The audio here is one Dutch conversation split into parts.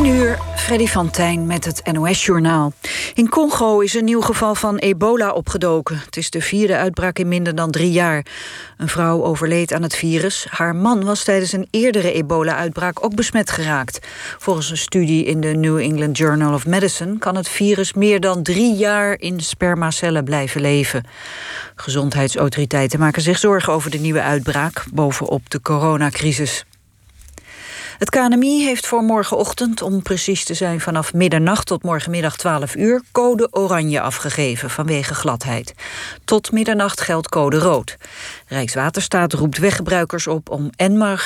10 uur, Freddy van Tijn met het NOS-journaal. In Congo is een nieuw geval van ebola opgedoken. Het is de vierde uitbraak in minder dan drie jaar. Een vrouw overleed aan het virus. Haar man was tijdens een eerdere ebola-uitbraak ook besmet geraakt. Volgens een studie in de New England Journal of Medicine... kan het virus meer dan drie jaar in spermacellen blijven leven. Gezondheidsautoriteiten maken zich zorgen over de nieuwe uitbraak... bovenop de coronacrisis. Het KNMI heeft voor morgenochtend, om precies te zijn vanaf middernacht tot morgenmiddag 12 uur, code oranje afgegeven vanwege gladheid. Tot middernacht geldt code rood. Rijkswaterstaat roept weggebruikers op om en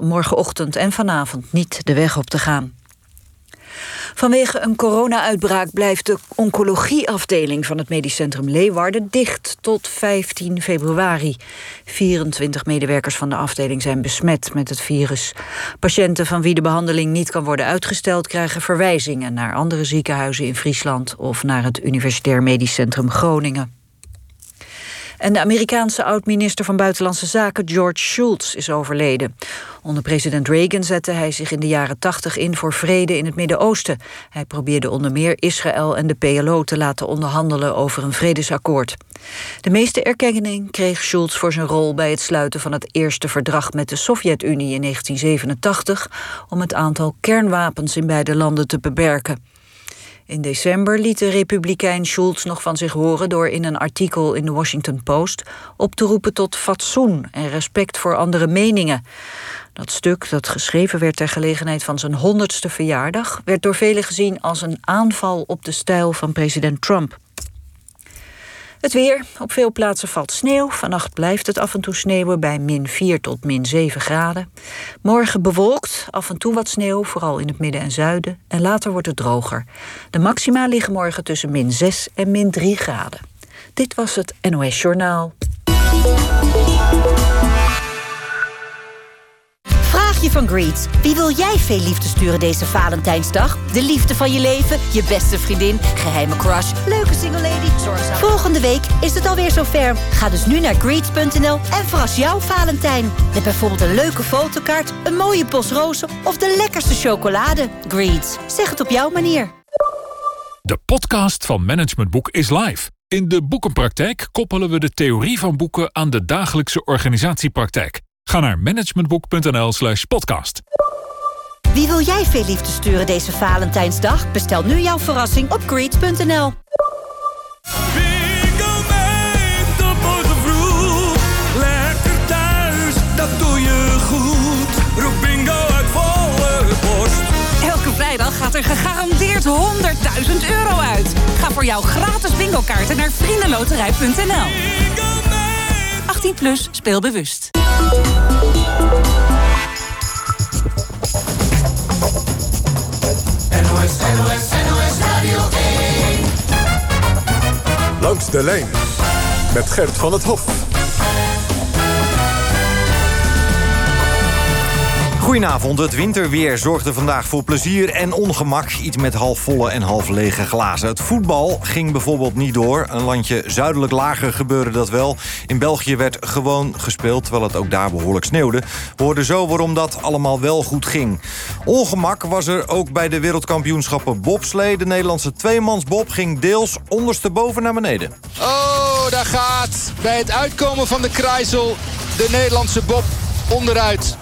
morgenochtend en vanavond niet de weg op te gaan. Vanwege een corona-uitbraak blijft de oncologieafdeling van het medisch centrum Leeuwarden dicht tot 15 februari. 24 medewerkers van de afdeling zijn besmet met het virus. Patiënten van wie de behandeling niet kan worden uitgesteld krijgen verwijzingen naar andere ziekenhuizen in Friesland of naar het Universitair Medisch Centrum Groningen. En de Amerikaanse oud-minister van Buitenlandse Zaken George Shultz is overleden. Onder president Reagan zette hij zich in de jaren 80 in voor vrede in het Midden-Oosten. Hij probeerde onder meer Israël en de PLO te laten onderhandelen over een vredesakkoord. De meeste erkenning kreeg Schultz voor zijn rol bij het sluiten van het eerste verdrag met de Sovjet-Unie in 1987 om het aantal kernwapens in beide landen te beperken. In december liet de republikein Schultz nog van zich horen door in een artikel in de Washington Post op te roepen tot fatsoen en respect voor andere meningen. Dat stuk, dat geschreven werd ter gelegenheid van zijn honderdste verjaardag, werd door velen gezien als een aanval op de stijl van president Trump. Het weer. Op veel plaatsen valt sneeuw. Vannacht blijft het af en toe sneeuwen bij min 4 tot min 7 graden. Morgen bewolkt, af en toe wat sneeuw, vooral in het midden en zuiden. En later wordt het droger. De maxima liggen morgen tussen min 6 en min 3 graden. Dit was het NOS Journaal. Van Greets. Wie wil jij veel liefde sturen deze Valentijnsdag? De liefde van je leven, je beste vriendin, geheime crush, leuke single lady, zorgzaam. Volgende week is het alweer zover. Ga dus nu naar greets.nl en verras jouw Valentijn. Met bijvoorbeeld een leuke fotokaart, een mooie bos rozen of de lekkerste chocolade. Greets, zeg het op jouw manier. De podcast van Management Boek is live. In de boekenpraktijk koppelen we de theorie van boeken aan de dagelijkse organisatiepraktijk. Ga naar managementboek.nl slash podcast. Wie wil jij veel liefde sturen deze Valentijnsdag? Bestel nu jouw verrassing op greets.nl. Bingo met de morgen vroeg. Lekker thuis, dat doe je goed. Roep bingo uit volle borst. Elke vrijdag gaat er gegarandeerd 100.000 euro uit. Ga voor jouw gratis bingo kaarten naar vriendenloterij.nl. 18 plus, speel bewust. NOS, NOS, NOS Radio 1. Langs de lijn met Gert van het Hof. Goedenavond, het winterweer zorgde vandaag voor plezier en ongemak. Iets met halfvolle en half lege glazen. Het voetbal ging bijvoorbeeld niet door. Een landje zuidelijk lager gebeurde dat wel. In België werd gewoon gespeeld, terwijl het ook daar behoorlijk sneeuwde. We hoorden zo waarom dat allemaal wel goed ging. Ongemak was er ook bij de wereldkampioenschappen bobslee. De Nederlandse tweemansbob ging deels ondersteboven naar beneden. Oh, daar gaat bij het uitkomen van de krijsel de Nederlandse bob onderuit.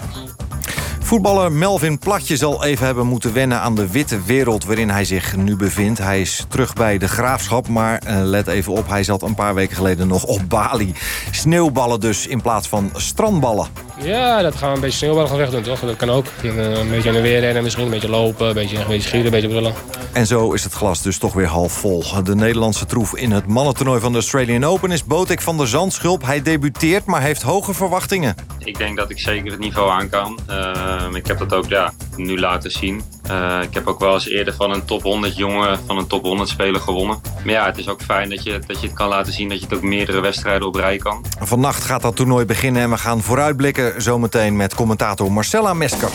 Voetballer Melvin Platje zal even hebben moeten wennen aan de witte wereld waarin hij zich nu bevindt. Hij is terug bij de graafschap, maar eh, let even op, hij zat een paar weken geleden nog op Bali. Sneeuwballen dus in plaats van strandballen. Ja, dat gaan we een beetje sneeuwballen gaan wegdoen, toch? Dat kan ook. Een beetje aan de weer rennen misschien, een beetje lopen, een beetje, een beetje schieten, een beetje brullen. En zo is het glas dus toch weer half vol. De Nederlandse troef in het mannentoernooi van de Australian Open is Botik van der Zandschulp. Hij debuteert, maar heeft hoge verwachtingen. Ik denk dat ik zeker het niveau aan kan. Uh, ik heb dat ook ja, nu laten zien. Uh, ik heb ook wel eens eerder van een top 100 jongen, van een top 100 speler gewonnen. Maar ja, het is ook fijn dat je, dat je het kan laten zien dat je het ook meerdere wedstrijden op rij kan. Vannacht gaat dat toernooi beginnen en we gaan vooruitblikken zometeen met commentator Marcella Mesker.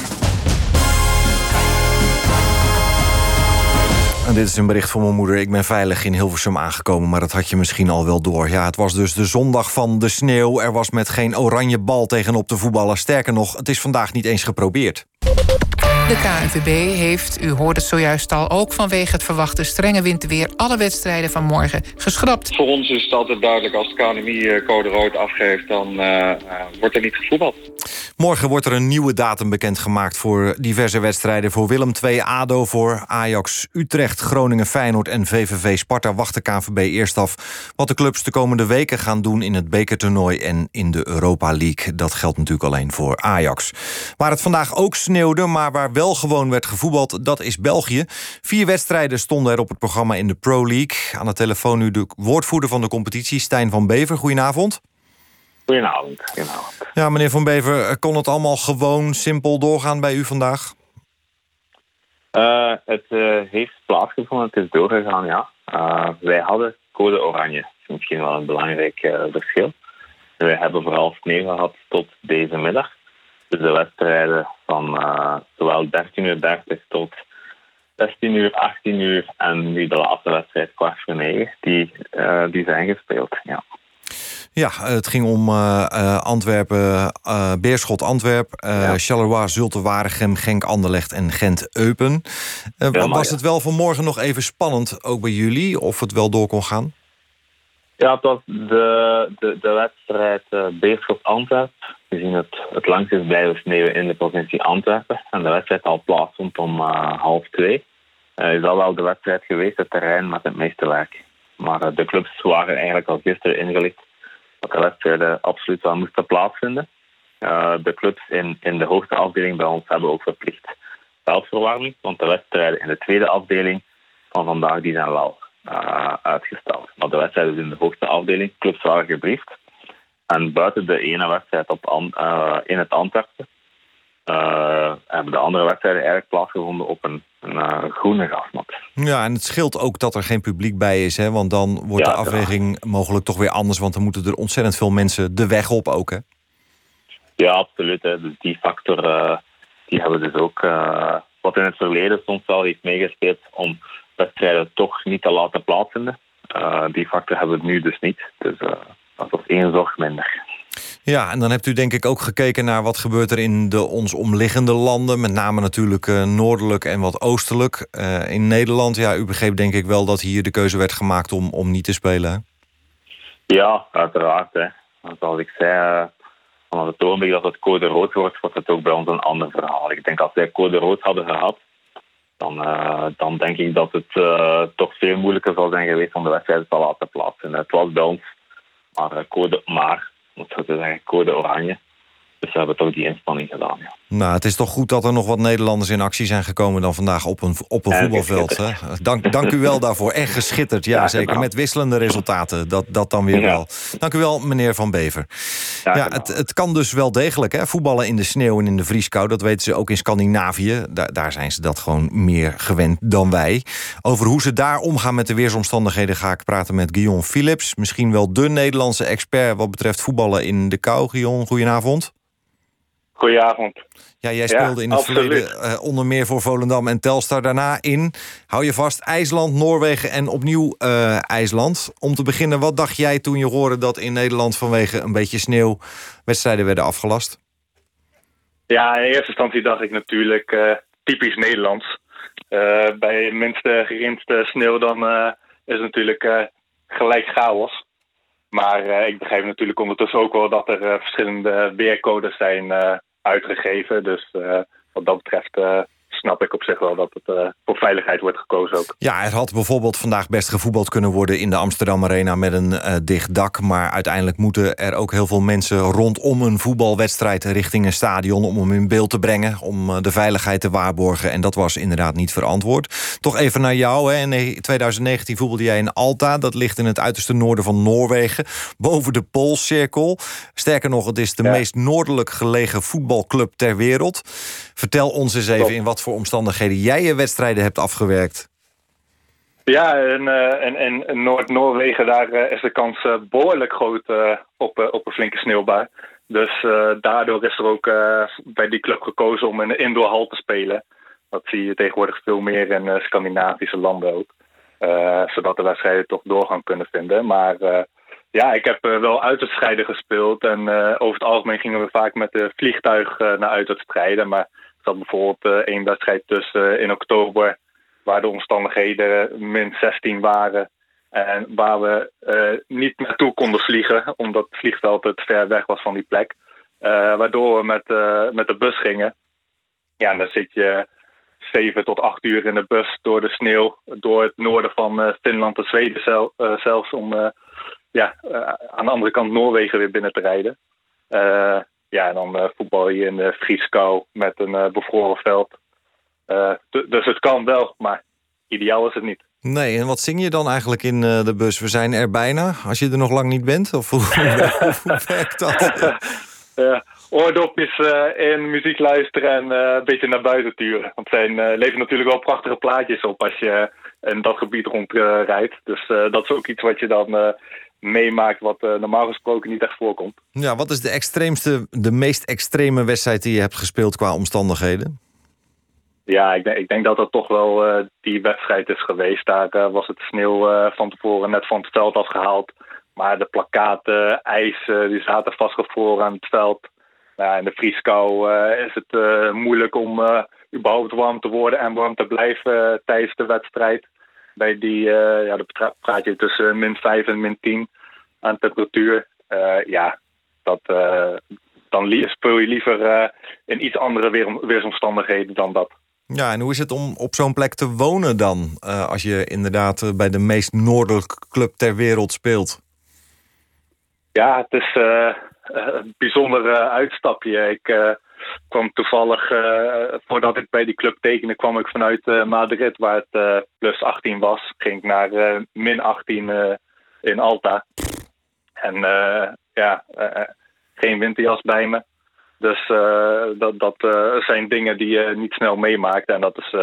En dit is een bericht van mijn moeder. Ik ben veilig in Hilversum aangekomen, maar dat had je misschien al wel door. Ja, het was dus de zondag van de sneeuw. Er was met geen oranje bal tegenop te voetballen. Sterker nog, het is vandaag niet eens geprobeerd. De KNVB heeft, u hoort het zojuist al, ook vanwege het verwachte strenge winterweer alle wedstrijden van morgen geschrapt. Voor ons is het altijd duidelijk als de KNMI code rood afgeeft, dan uh, wordt er niet gevoetbald. Morgen wordt er een nieuwe datum bekendgemaakt voor diverse wedstrijden. Voor Willem II, ADO, voor Ajax, Utrecht, Groningen, Feyenoord en VVV Sparta wacht de KNVB eerst af wat de clubs de komende weken gaan doen in het bekertoernooi en in de Europa League. Dat geldt natuurlijk alleen voor Ajax. Waar het vandaag ook sneeuwde, maar waar wel gewoon werd gevoetbald, dat is België. Vier wedstrijden stonden er op het programma in de Pro League. Aan de telefoon nu de woordvoerder van de competitie, Stijn van Bever. Goedenavond. Goedenavond. Goedenavond. Ja, meneer Van Bever, kon het allemaal gewoon simpel doorgaan bij u vandaag? Uh, het uh, heeft plaatsgevonden, het is doorgegaan, ja. Uh, wij hadden code oranje. Misschien wel een belangrijk verschil. Wij hebben vooral sneeuw gehad tot deze middag. De wedstrijden van zowel 13.30 uur tot 16 uur, 18 uur en nu de laatste wedstrijd kwart voor negen, die, die zijn gespeeld, ja. Ja, het ging om uh, Antwerpen, uh, Beerschot Antwerp, uh, ja. Charleroi, Zulte Waregem, Genk Anderlecht en Gent Eupen. Was het wel vanmorgen nog even spannend, ook bij jullie, of het wel door kon gaan? Ja, het was de, de, de wedstrijd Beerschot Antwerp. We zien het, het langst is blijven sneeuwen in de provincie Antwerpen. En de wedstrijd al plaatsvond om half twee. is al wel de wedstrijd geweest, het terrein met het meeste werk. Maar de clubs waren eigenlijk al gisteren ingelicht dat de wedstrijden absoluut wel moesten plaatsvinden. De clubs in, in de hoogste afdeling bij ons hebben ook verplicht veldverwarming, want de wedstrijden in de tweede afdeling van vandaag die zijn wel uitgesteld. Maar de wedstrijden in de hoogste afdeling, clubs waren gebriefd. En buiten de ene wedstrijd op, uh, in het Antwerpen uh, hebben de andere wedstrijden eigenlijk plaatsgevonden op een, een uh, groene grasmat. Ja, en het scheelt ook dat er geen publiek bij is, hè? want dan wordt ja, de afweging mogelijk toch weer anders, want dan moeten er ontzettend veel mensen de weg op ook, hè? Ja, absoluut. Hè. Dus die factor die hebben we dus ook, wat in het verleden soms wel heeft meegespeeld om wedstrijden toch niet te laten plaatsvinden. die factor hebben we nu dus niet. Dus dat was één zorg minder. Ja, en dan hebt u denk ik ook gekeken naar wat gebeurt er in de ons omliggende landen. Met name natuurlijk uh, noordelijk en wat oostelijk. Uh, in Nederland, ja, u begreep denk ik wel dat hier de keuze werd gemaakt om, om niet te spelen. Ja, uiteraard. Hè. Zoals ik zei, uh, vanaf het ogenblik dat het code rood wordt, wordt het ook bij ons een ander verhaal. Ik denk als wij code rood hadden gehad, dan, dan denk ik dat het toch veel moeilijker zou zijn geweest om de wedstrijd te laten plaatsen. Het was bij ons maar, code, maar dat is eigenlijk code oranje. Dus we hebben toch die inspanning gedaan. Ja. Nou, het is toch goed dat er nog wat Nederlanders in actie zijn gekomen dan vandaag op een, op een voetbalveld. Hè? Dank, dank u wel daarvoor. Echt geschitterd, ja, ja zeker. Met wisselende resultaten. Dat, dat dan weer ja. wel. Dank u wel, meneer Van Bever. Ja, ja het, het kan dus wel degelijk, hè? voetballen in de sneeuw en in de vrieskou. Dat weten ze ook in Scandinavië. Daar, daar zijn ze dat gewoon meer gewend dan wij. Over hoe ze daar omgaan met de weersomstandigheden ga ik praten met Guillaume Philips. Misschien wel de Nederlandse expert wat betreft voetballen in de kou. Guillaume, goedenavond. Goedenavond. Ja, jij speelde in het verleden uh, onder meer voor Volendam en Telstar. Daarna in, hou je vast, IJsland, Noorwegen en opnieuw uh, IJsland. Om te beginnen, wat dacht jij toen je hoorde dat in Nederland vanwege een beetje sneeuw wedstrijden werden afgelast? Ja, in eerste instantie dacht ik natuurlijk uh, typisch Nederlands. bij minste geringste sneeuw dan is het natuurlijk gelijk chaos. Maar ik begrijp natuurlijk ondertussen ook wel dat er verschillende weercodes zijn uitgegeven. Dus uh, wat dat betreft uh, snap ik op zich wel dat het uh, voor veiligheid wordt gekozen ook. Ja, er had bijvoorbeeld vandaag best gevoetbald kunnen worden in de Amsterdam Arena met een uh, dicht dak. Maar uiteindelijk moeten er ook heel veel mensen rondom een voetbalwedstrijd richting een stadion om hem in beeld te brengen. Om uh, de veiligheid te waarborgen. En dat was inderdaad niet verantwoord. Toch even naar jou. Hè. In 2019 voetbalde jij in Alta. Dat ligt in het uiterste noorden van Noorwegen. Boven de Poolcirkel. Sterker nog, het is de ja. meest noordelijk gelegen voetbalclub ter wereld. Vertel ons eens even in wat voor omstandigheden jij je wedstrijden hebt afgewerkt. Ja, in, uh, in Noord-Noorwegen daar uh, is de kans uh, behoorlijk groot op, op een flinke sneeuwbui. Dus daardoor is er ook bij die club gekozen om in een indoorhal te spelen. Dat zie je tegenwoordig veel meer in Scandinavische landen ook. zodat de wedstrijden toch doorgang kunnen vinden. Maar ja, ik heb wel uitwedstrijden gespeeld. En over het algemeen gingen we vaak met de vliegtuig naar uitwedstrijden. Maar zat bijvoorbeeld uh, één wedstrijd tussen in oktober... waar de omstandigheden min 16 waren... En waar we niet naartoe konden vliegen, omdat het vliegveld te ver weg was van die plek. waardoor we met, met de bus gingen. Ja, en dan zit je zeven tot acht uur in de bus door de sneeuw, door het noorden van uh, Finland en Zweden zel, uh, zelfs om uh, ja, aan de andere kant Noorwegen weer binnen te rijden. Ja, en dan voetbal je in de vrieskou met een bevroren veld. dus het kan wel, maar ideaal is het niet. Nee, en wat zing je dan eigenlijk in de bus? We zijn er bijna, als je er nog lang niet bent? Of hoe, hoe werkt dat? ja, oordopjes in, muziek luisteren en een beetje naar buiten turen. Want zijn leveren natuurlijk wel prachtige plaatjes op als je in dat gebied rondrijdt. dus dat is ook iets wat je dan meemaakt wat normaal gesproken niet echt voorkomt. Ja, wat is de extreemste, de meest extreme wedstrijd die je hebt gespeeld qua omstandigheden? Ja, ik denk, ik denk dat dat toch wel die wedstrijd is geweest. Daar was het sneeuw van tevoren net van het veld afgehaald. Maar de plakaten, ijs, die zaten vastgevroren aan het veld. Nou, in de vrieskou is het moeilijk om überhaupt warm te worden en warm te blijven tijdens de wedstrijd. Bij die, ja, dan praat je tussen min 5 en min 10 aan temperatuur. ja, dat, dan speel je liever in iets andere weer, weersomstandigheden dan dat. Ja, en hoe is het om op zo'n plek te wonen dan? als je inderdaad bij de meest noordelijke club ter wereld speelt. Ja, het is eh, een bijzonder eh, uitstapje. Ik eh, kwam toevallig, voordat ik bij die club tekende, kwam ik vanuit Madrid, waar het plus 18 was. Ging ik naar min 18 in Alta. En ja, geen winterjas bij me. Dus dat, dat zijn dingen die je niet snel meemaakt. En dat is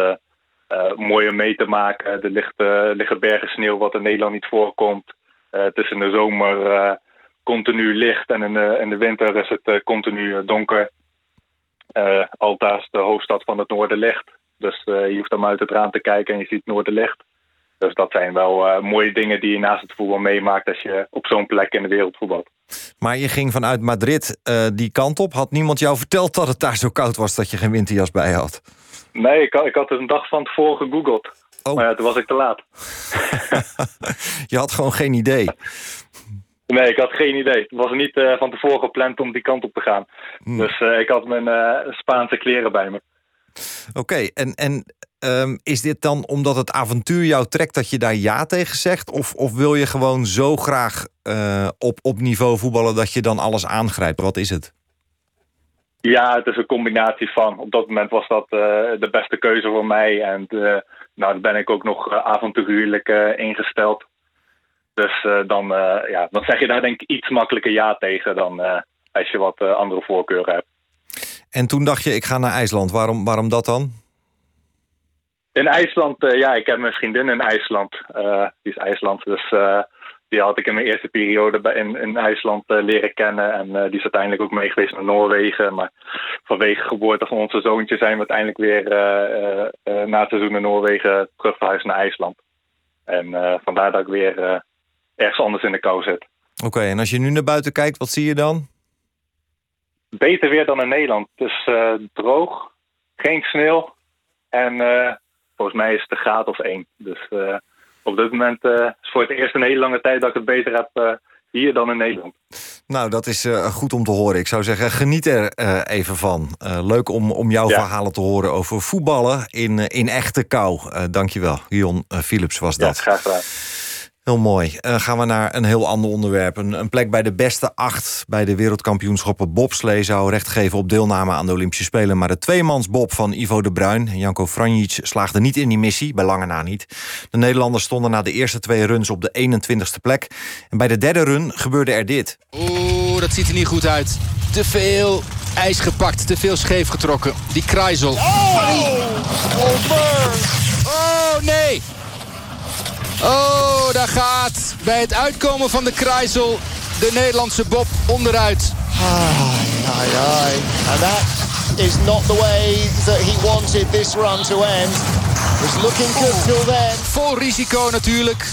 mooi om mee te maken. Er ligt, liggen bergen sneeuw wat in Nederland niet voorkomt. het is in de zomer continu licht en in de, in de winter is het eh, continu eh, donker. Uh, Alta is de hoofdstad van het Noorderlicht. Dus je hoeft dan uit het raam te kijken en je ziet Noorderlicht. Dus dat zijn wel mooie dingen die je naast het voetbal meemaakt als je op zo'n plek in de wereld voetbalt. Maar je ging vanuit Madrid die kant op. Had niemand jou verteld dat het daar zo koud was dat je geen winterjas bij had? Nee, ik had, ik had het een dag van tevoren gegoogeld. Oh. Maar ja, toen was ik te laat. je had gewoon geen idee. Nee, ik had geen idee. Het was niet uh, van tevoren gepland om die kant op te gaan. Hmm. Dus uh, ik had mijn uh, Spaanse kleren bij me. Oké, okay, en, en um, is dit dan omdat het avontuur jou trekt dat je daar ja tegen zegt? Of, of wil je gewoon zo graag op, op niveau voetballen dat je dan alles aangrijpt? Wat is het? Ja, het is een combinatie van. Op dat moment was dat de beste keuze voor mij. En nou, dan ben ik ook nog avontuurlijk ingesteld. Dus uh, dan, uh, ja, dan zeg je daar denk ik iets makkelijker ja tegen dan uh, als je wat andere voorkeuren hebt. En toen dacht je, ik ga naar IJsland. Waarom, waarom dat dan? In IJsland, ja, ik heb mijn vriendin in IJsland. die is IJsland, dus die had ik in mijn eerste periode bij, in, in IJsland leren kennen. En die is uiteindelijk ook mee geweest naar Noorwegen. Maar vanwege geboorte van onze zoontje zijn we uiteindelijk weer na het seizoen in Noorwegen terug verhuisd naar IJsland. En vandaar dat ik weer ergens anders in de kou zit. Oké, en als je nu naar buiten kijkt, wat zie je dan? Beter weer dan in Nederland. Het is uh, droog, geen sneeuw en uh, volgens mij is het een graad of één. Dus uh, op dit moment is voor het eerst een hele lange tijd dat ik het beter heb hier dan in Nederland. Nou, dat is goed om te horen. Ik zou zeggen, geniet er even van. leuk om, om jouw ja. verhalen te horen over voetballen in, in echte kou. dankjewel. Jon Philips was dat. Ja, graag gedaan. Heel mooi. Uh, gaan we naar een heel ander onderwerp. Een, een, plek bij de beste acht bij de wereldkampioenschappen bobslee... zou recht geven op deelname aan de Olympische Spelen. Maar de tweemansbob van Ivo de Bruin en Janko Franjic... slaagden niet in die missie, bij lange na niet. De Nederlanders stonden na de eerste twee runs op de 21ste plek. En bij de derde run gebeurde er dit. Oeh, dat ziet er niet goed uit. Te veel ijs gepakt, te veel scheef getrokken. Die kruisel. Oh, oh nee! Oh, daar gaat bij het uitkomen van de kruisel de Nederlandse Bob onderuit. Ai, ai, ai. And that is not the way that he wanted this run to end. Was looking good till then. Vol risico natuurlijk.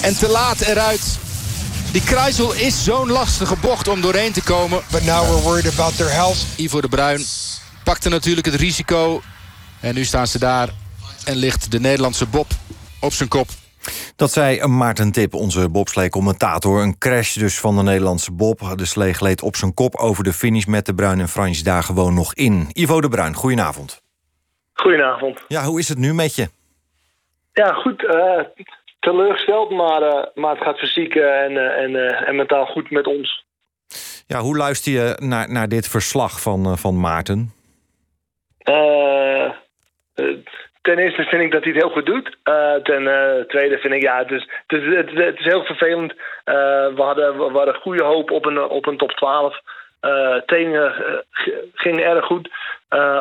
En te laat eruit. Die kruisel is zo'n lastige bocht om doorheen te komen. But now we're worried about their health. Ivo de Bruin pakte natuurlijk het risico. En nu staan ze daar en ligt de Nederlandse Bob op zijn kop. Dat zei Maarten Tip, onze bobslee-commentator. Een crash dus van de Nederlandse Bob. De slee gleed op zijn kop over de finish met de Bruin en Frans daar gewoon nog in. Ivo de Bruin, goedenavond. Goedenavond. Ja, hoe is het nu met je? Ja, goed. Uh, teleurgesteld, maar, uh, maar het gaat fysiek uh, en, en, en mentaal goed met ons. Ja, hoe luister je naar, naar dit verslag van, van Maarten? Ten eerste vind ik dat hij het heel goed doet. Uh, ten uh, tweede vind ik, ja, het is, het is, het is, heel vervelend. Uh, we, hadden, we hadden goede hoop op een, op een top 12. trainingen gingen erg goed.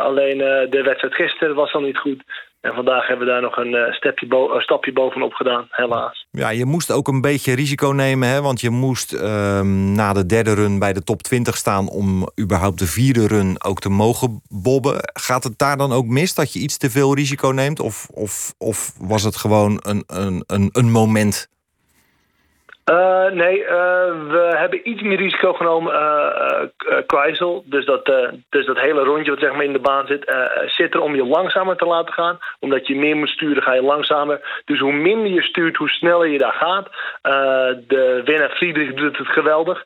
alleen de wedstrijd gisteren was al niet goed. En vandaag hebben we daar nog een, stepje bo een stapje bovenop gedaan, helaas. Ja, je moest ook een beetje risico nemen, hè? want je moest uh, na de derde run bij de top 20 staan... om überhaupt de vierde run ook te mogen bobben. Gaat het daar dan ook mis dat je iets te veel risico neemt? Of, of, of was het gewoon een, een, een, een moment uh, nee, uh, we hebben iets meer risico genomen, uh, Kreisel. Dus dat, dus dat hele rondje wat zeg maar in de baan zit, zit er om je langzamer te laten gaan. Omdat je meer moet sturen, ga je langzamer. Dus hoe minder je stuurt, hoe sneller je daar gaat. de winnaar Friedrich doet het geweldig.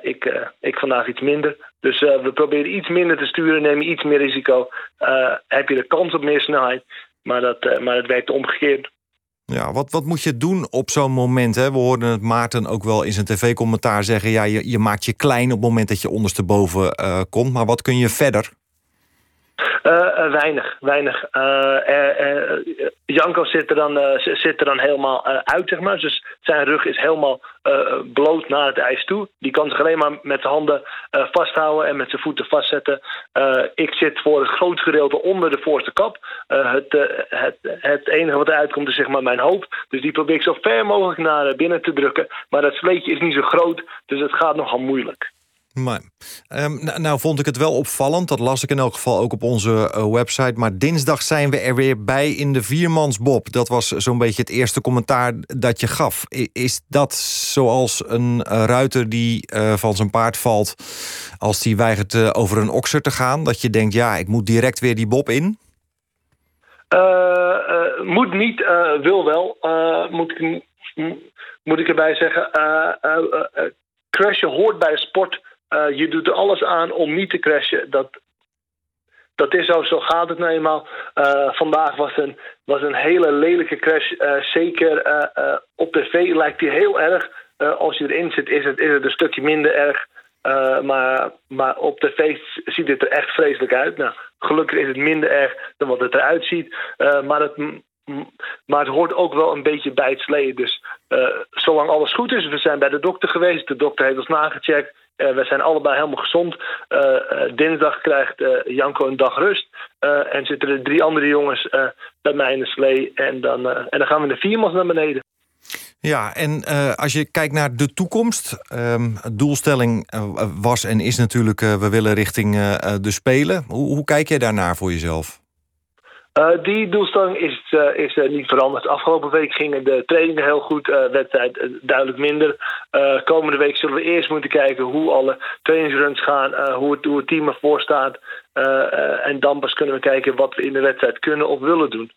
ik, ik vandaag iets minder. Dus we proberen iets minder te sturen, neem je iets meer risico. heb je de kans op meer snelheid. Maar dat, maar het werkt omgekeerd. Ja, wat, wat moet je doen op zo'n moment? Hè? We hoorden het Maarten ook wel in zijn tv-commentaar zeggen... ja, je, je maakt je klein op het moment dat je ondersteboven uh, komt. Maar wat kun je verder? Uh, uh, weinig, weinig. Uh, Janko zit er, dan, zit er dan helemaal uit, zeg maar. Dus zijn rug is helemaal bloot naar het ijs toe. Die kan zich alleen maar met zijn handen vasthouden en met zijn voeten vastzetten. ik zit voor het groot gedeelte onder de voorste kap. het, het, het enige wat eruit komt is zeg maar mijn hoofd. Dus die probeer ik zo ver mogelijk naar binnen te drukken. Maar dat sleetje is niet zo groot, dus het gaat nogal moeilijk. Maar, um, nou, nou, vond ik het wel opvallend. Dat las ik in elk geval ook op onze uh, website. Maar dinsdag zijn we er weer bij in de viermansbob. Dat was zo'n beetje het eerste commentaar dat je gaf. Is dat zoals een uh, ruiter die uh, van zijn paard valt... als die weigert over een okser te gaan? Dat je denkt, ja, ik moet direct weer die bob in? moet niet, wil wel. moet, ik, moet ik erbij zeggen. crashen hoort bij sport... Uh, je doet er alles aan om niet te crashen. Dat, dat is zo, zo gaat het nou eenmaal. Uh, vandaag was een, was een hele lelijke crash. Uh, zeker op tv lijkt die heel erg. als je erin zit, is het, is het een stukje minder erg. maar, maar op tv ziet het er echt vreselijk uit. Nou, gelukkig is het minder erg dan wat het eruit ziet. maar, het, maar het hoort ook wel een beetje bij het slee. Dus zolang alles goed is, we zijn bij de dokter geweest. De dokter heeft ons nagecheckt. Uh, we zijn allebei helemaal gezond. Uh, dinsdag krijgt Janko een dag rust. en zitten er drie andere jongens bij mij in de slee. En dan, en dan gaan we de viermans naar beneden. Ja, en als je kijkt naar de toekomst. Um, doelstelling was en is natuurlijk... we willen richting de Spelen. Hoe, hoe kijk jij daarnaar voor jezelf? Uh, die doelstelling is, uh, is uh, niet veranderd. Afgelopen week gingen de trainingen heel goed, wedstrijd duidelijk minder. komende week zullen we eerst moeten kijken hoe alle trainingsruns gaan, hoe, het, hoe het team ervoor staat. en dan pas kunnen we kijken wat we in de wedstrijd kunnen of willen doen.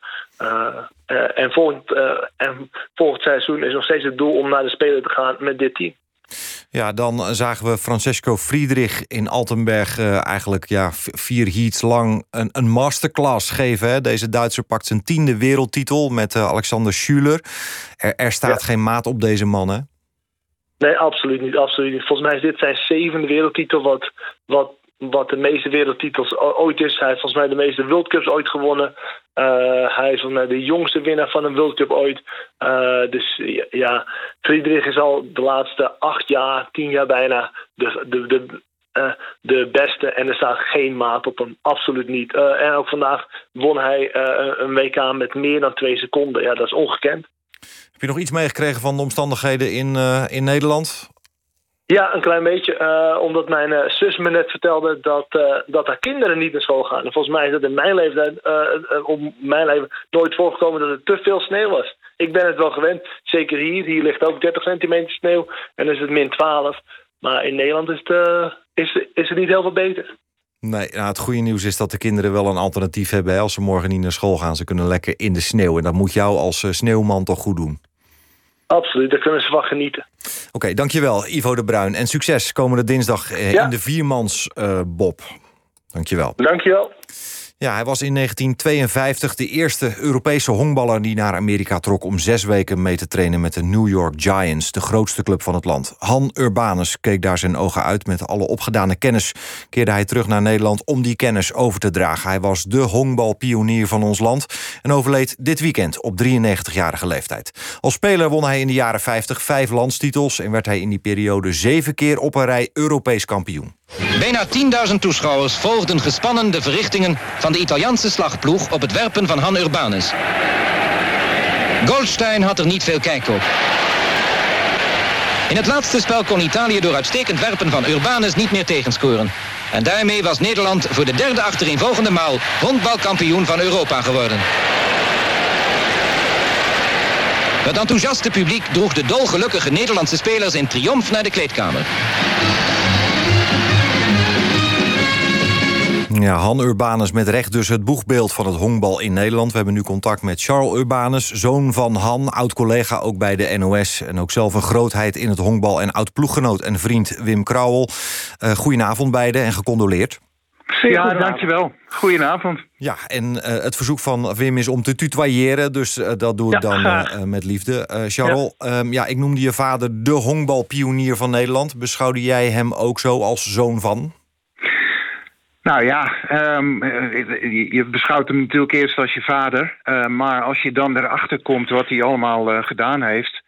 en, volgend, en volgend seizoen is nog steeds het doel om naar de Spelen te gaan met dit team. Ja, dan zagen we Francesco Friedrich in Altenberg... Uh, eigenlijk ja, vier heats lang een, een masterclass geven. Hè? Deze Duitser pakt zijn tiende wereldtitel met uh, Alexander Schuler. Er, er staat ja. geen maat op deze man, hè? Nee, absoluut niet, absoluut niet. Volgens mij is dit zijn zevende wereldtitel... wat, wat wat de meeste wereldtitels ooit is. Hij heeft volgens mij de meeste World Cups ooit gewonnen. Uh, hij is volgens mij de jongste winnaar van een World Cup ooit. Uh, dus ja, Friedrich is al de laatste acht jaar, tien jaar bijna de, de, de, uh, de beste. En er staat geen maat op hem, absoluut niet. en ook vandaag won hij een WK met meer dan twee seconden. Ja, dat is ongekend. Heb je nog iets meegekregen van de omstandigheden in, in Nederland? Ja, een klein beetje. Uh, omdat mijn uh, zus me net vertelde dat, uh, dat haar kinderen niet naar school gaan. En volgens mij is dat in mijn leeftijd, op mijn leven, nooit voorgekomen dat er te veel sneeuw was. Ik ben het wel gewend, zeker hier. Hier ligt ook 30 centimeter sneeuw en dan is het min 12. Maar in Nederland is het, is, is het niet heel veel beter. Nee, nou, het goede nieuws is dat de kinderen wel een alternatief hebben. Als ze morgen niet naar school gaan, ze kunnen lekker in de sneeuw. En dat moet jou als sneeuwman toch goed doen. Absoluut, daar kunnen ze van genieten. Oké, okay, dankjewel Ivo de Bruin. En succes komende dinsdag ja. in de viermans uh, Bob. Dankjewel. Dankjewel. Ja, hij was in 1952 de eerste Europese honkballer die naar Amerika trok om zes weken mee te trainen met de New York Giants, de grootste club van het land. Han Urbanus keek daar zijn ogen uit met alle opgedane kennis. Keerde hij terug naar Nederland om die kennis over te dragen. Hij was de honkbalpionier van ons land en overleed dit weekend op 93-jarige leeftijd. Als speler won hij in de jaren 50 vijf landstitels en werd hij in die periode zeven keer op een rij Europees kampioen. Bijna 10.000 toeschouwers volgden gespannen de verrichtingen van de Italiaanse slagploeg op het werpen van Han Urbanus. Goldstein had er niet veel kijk op. In het laatste spel kon Italië door uitstekend werpen van Urbanus niet meer tegenscoren. En daarmee was Nederland voor de derde achtereenvolgende maal honkbalkampioen van Europa geworden. Het enthousiaste publiek droeg de dolgelukkige Nederlandse spelers in triomf naar de kleedkamer. Ja, Han Urbanus met recht dus het boegbeeld van het honkbal in Nederland. We hebben nu contact met Charles Urbanus, zoon van Han, oud-collega ook bij de NOS... en ook zelf een grootheid in het honkbal en oud-ploeggenoot en vriend Wim Krauwel. Uh, goedenavond beiden en gecondoleerd. Ja, dankjewel. Goedenavond. Ja, en uh, het verzoek van Wim is om te tutoyeren, dus uh, dat doe ik ja, dan uh, met liefde. Charles, ja. Um, ja, ik noemde je vader de honkbalpionier van Nederland. Beschouwde jij hem ook zo als zoon van? Nou ja, um, je beschouwt hem natuurlijk eerst als je vader. Uh, maar als je dan erachter komt wat hij allemaal uh, gedaan heeft.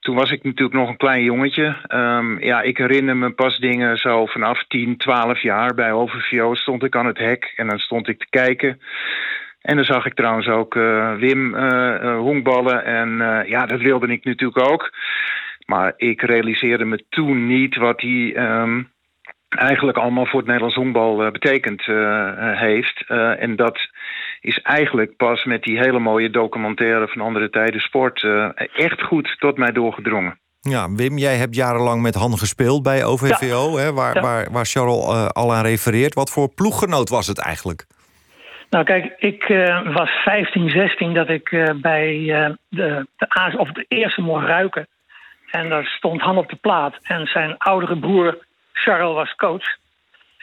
Toen was ik natuurlijk nog een klein jongetje. Um, ja, ik herinner me pas dingen zo vanaf 10, 12 jaar. Bij Overvio stond ik aan het hek en dan stond ik te kijken. En dan zag ik trouwens ook Wim honkballen. En ja, dat wilde ik natuurlijk ook. Maar ik realiseerde me toen niet wat hij... Um, eigenlijk allemaal voor het Nederlands honkbal uh, betekend uh, heeft. Uh, en dat is eigenlijk pas met die hele mooie documentaire van andere tijden sport echt goed tot mij doorgedrongen. Ja, Wim, jij hebt jarenlang met Han gespeeld bij OVVO, ja. hè, waar, ja. waar, waar Charles al aan refereert. Wat voor ploeggenoot was het eigenlijk? Nou kijk, ik was 15, 16 dat ik bij de, de, of de eerste mocht ruiken. En daar stond Han op de plaat. En zijn oudere broer Charles was coach.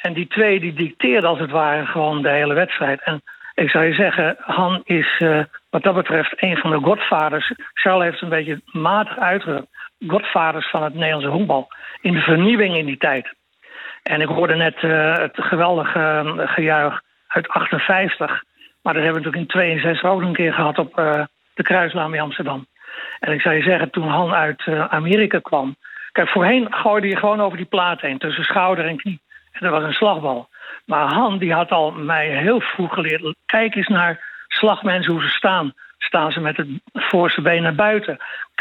En die twee die dicteerden als het ware gewoon de hele wedstrijd. En ik zou je zeggen, Han is uh, wat dat betreft een van de godvaders. Charles heeft een beetje matig uitgedrukt. Godvaders van het Nederlandse honkbal. In de vernieuwing in die tijd. En ik hoorde net uh, het geweldige uh, gejuich uit 58. Maar dat hebben we natuurlijk in 62 ook een keer gehad op de Kruislaan bij Amsterdam. En ik zou je zeggen, toen Han uit Amerika kwam... Kijk, voorheen gooide je gewoon over die plaat heen, tussen schouder en knie. En dat was een slagbal. Maar Han die had al mij heel vroeg geleerd... kijk eens naar slagmensen hoe ze staan. Staan ze met het voorste been naar buiten?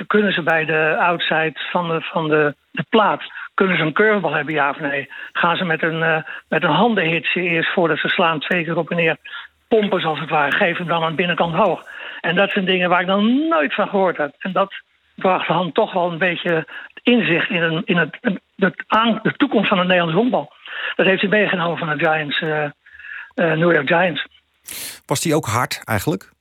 Kunnen ze bij de outside van de, van de, de plaat... kunnen ze een curvebal hebben, ja of nee? Gaan ze met een, uh, met een handenhitsje eerst voordat ze slaan... twee keer op en neer pompen, als het ware. Hem dan aan de binnenkant hoog. En dat zijn dingen waar ik dan nooit van gehoord heb. En dat bracht Han toch wel een beetje inzicht in, een, in het, de, aan, de toekomst van het Nederlands honkbal. Dat heeft hij meegenomen van de Giants, uh, uh, New York Giants. Was hij ook hard eigenlijk?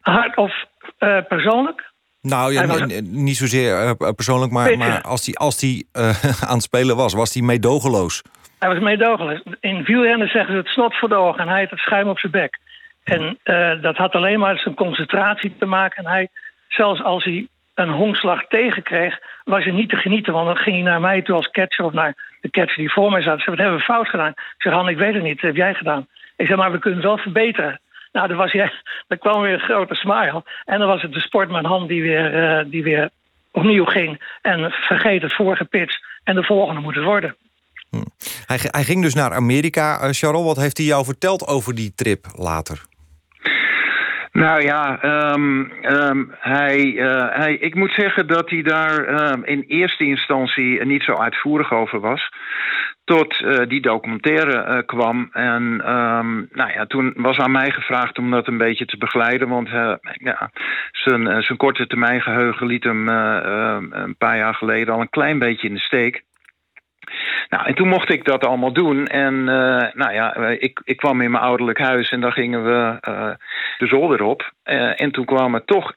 Hard of uh, persoonlijk? Nou, ja, was... niet zozeer persoonlijk, maar, maar als hij als die, aan het spelen was, was hij meedogenloos? Hij was meedogenloos. In wielrennen zeggen ze het snot voor de ogen en hij had het schuim op zijn bek. En dat had alleen maar zijn concentratie te maken. En hij, zelfs als hij een honkslag tegenkreeg, was hij niet te genieten. Want dan ging hij naar mij toe als catcher of naar de catcher die voor mij zat. Ze wat hebben we fout gedaan? Ik zeg, Han, ik weet het niet. Dat heb jij gedaan? Ik zeg, maar we kunnen het wel verbeteren. Nou, dan, was dan kwam weer een grote smile. En dan was het de sportman Han die weer, uh, die weer opnieuw ging. En vergeet het vorige pitch. En de volgende moet het worden. Hm. Hij, hij, ging dus naar Amerika. Uh, Charles, wat heeft hij jou verteld over die trip later? Nou ja, um, um, hij, uh, hij, ik moet zeggen dat hij daar um, in eerste instantie niet zo uitvoerig over was. Tot uh, die documentaire uh, kwam. En nou ja, toen was aan mij gevraagd om dat een beetje te begeleiden. Want ja, zijn, zijn korte termijn geheugen liet hem een paar jaar geleden al een klein beetje in de steek. Nou, en toen mocht ik dat allemaal doen. En uh, nou ja, ik, ik kwam in mijn ouderlijk huis en dan gingen we uh, de zolder op. En toen kwamen toch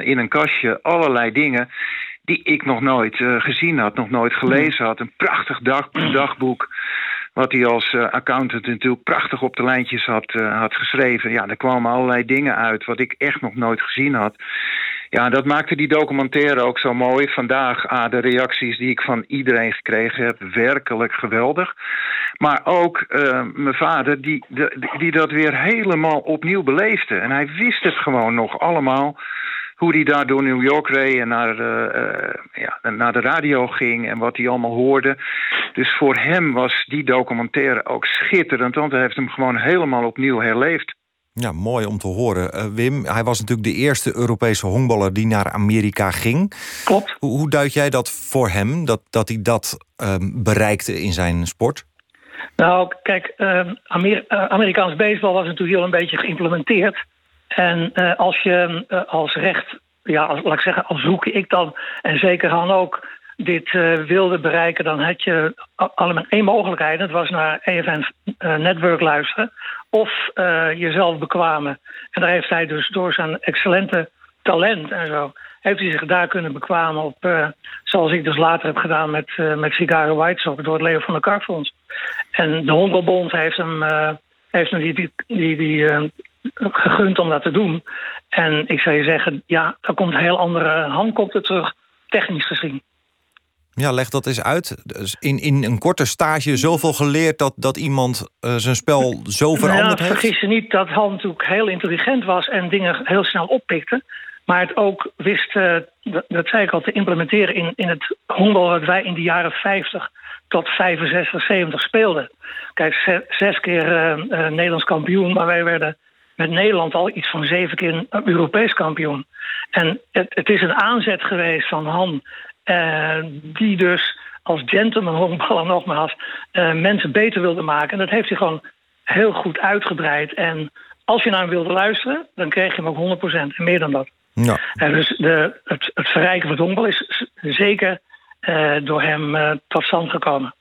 in een kastje allerlei dingen die ik nog nooit gezien had, nog nooit gelezen had. Een prachtig dag, dagboek. Wat hij als accountant natuurlijk prachtig op de lijntjes had, had geschreven. Ja, er kwamen allerlei dingen uit wat ik echt nog nooit gezien had. Ja, dat maakte die documentaire ook zo mooi. Vandaag, de reacties die ik van iedereen gekregen heb, werkelijk geweldig. Maar ook uh, mijn vader, die, die dat weer helemaal opnieuw beleefde. En hij wist het gewoon nog allemaal. Hoe hij daar door New York reed en naar, uh, ja, naar de radio ging en wat hij allemaal hoorde. Dus voor hem was die documentaire ook schitterend, want hij heeft hem gewoon helemaal opnieuw herleefd. Ja, mooi om te horen. Uh, Wim, hij was natuurlijk de eerste Europese honkballer die naar Amerika ging. Klopt. Hoe, hoe duid jij dat voor hem, dat, dat hij dat uh, bereikte in zijn sport? Nou, kijk, uh, Amer Amerikaans baseball was natuurlijk heel een beetje geïmplementeerd. En eh, als je eh, als recht, ja, als, laat ik zeggen, als zoek ik dan, en zeker Han ook, dit wilde bereiken, dan had je allemaal één mogelijkheid. Dat was naar EFN Network luisteren of uh, jezelf bekwamen. En daar heeft hij dus door zijn excellente talent en zo... heeft hij zich daar kunnen bekwamen op... Uh, zoals ik dus later heb gedaan met, uh, met White Sox... door het Leo van de Karfonds. En de Hondelbond heeft hem, heeft hem die, die, die, die gegund om dat te doen. En ik zou je zeggen, ja, daar komt een heel andere handkopte terug... technisch gezien. Ja, leg dat eens uit. Dus in, in een korte stage zoveel geleerd dat, dat iemand uh, zijn spel zo veranderd ja, heeft? Vergis je niet dat Han natuurlijk heel intelligent was en dingen heel snel oppikte. Maar het ook wist, uh, dat, dat, zei ik al, te implementeren in, in het honkbal dat wij in de jaren 50 tot 65, 70 speelden. Kijk, zes, zes keer uh, Nederlands kampioen, maar wij werden met Nederland al iets van zeven keer Europees kampioen. En het, het is een aanzet geweest van Han die dus als gentleman honkballer nogmaals uh, mensen beter wilde maken. En dat heeft hij gewoon heel goed uitgebreid. En als je naar hem wilde luisteren, dan kreeg je hem ook 100% en meer dan dat. Ja. En dus de, het, het verrijken van het honkbal is zeker uh, door hem tot stand gekomen.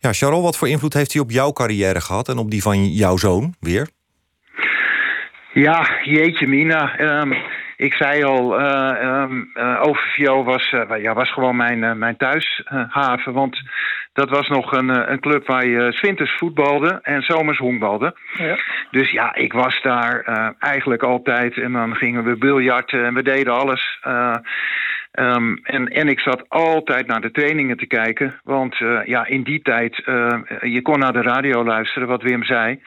Ja, Charles, wat voor invloed heeft hij op jouw carrière gehad en op die van jouw zoon weer? Ja, jeetje mina. Um, ik zei al, uh, um, uh, Overvio was, uh, ja, was gewoon mijn, mijn thuishaven. Want dat was nog een, een club waar je zwinters voetbalde en zomers honkbalde. Ja. Dus ja, ik was daar eigenlijk altijd. En dan gingen we biljarten en we deden alles. Um, en, en ik zat altijd naar de trainingen te kijken. Want uh, ja, in die tijd, uh, je kon naar de radio luisteren, wat Wim zei.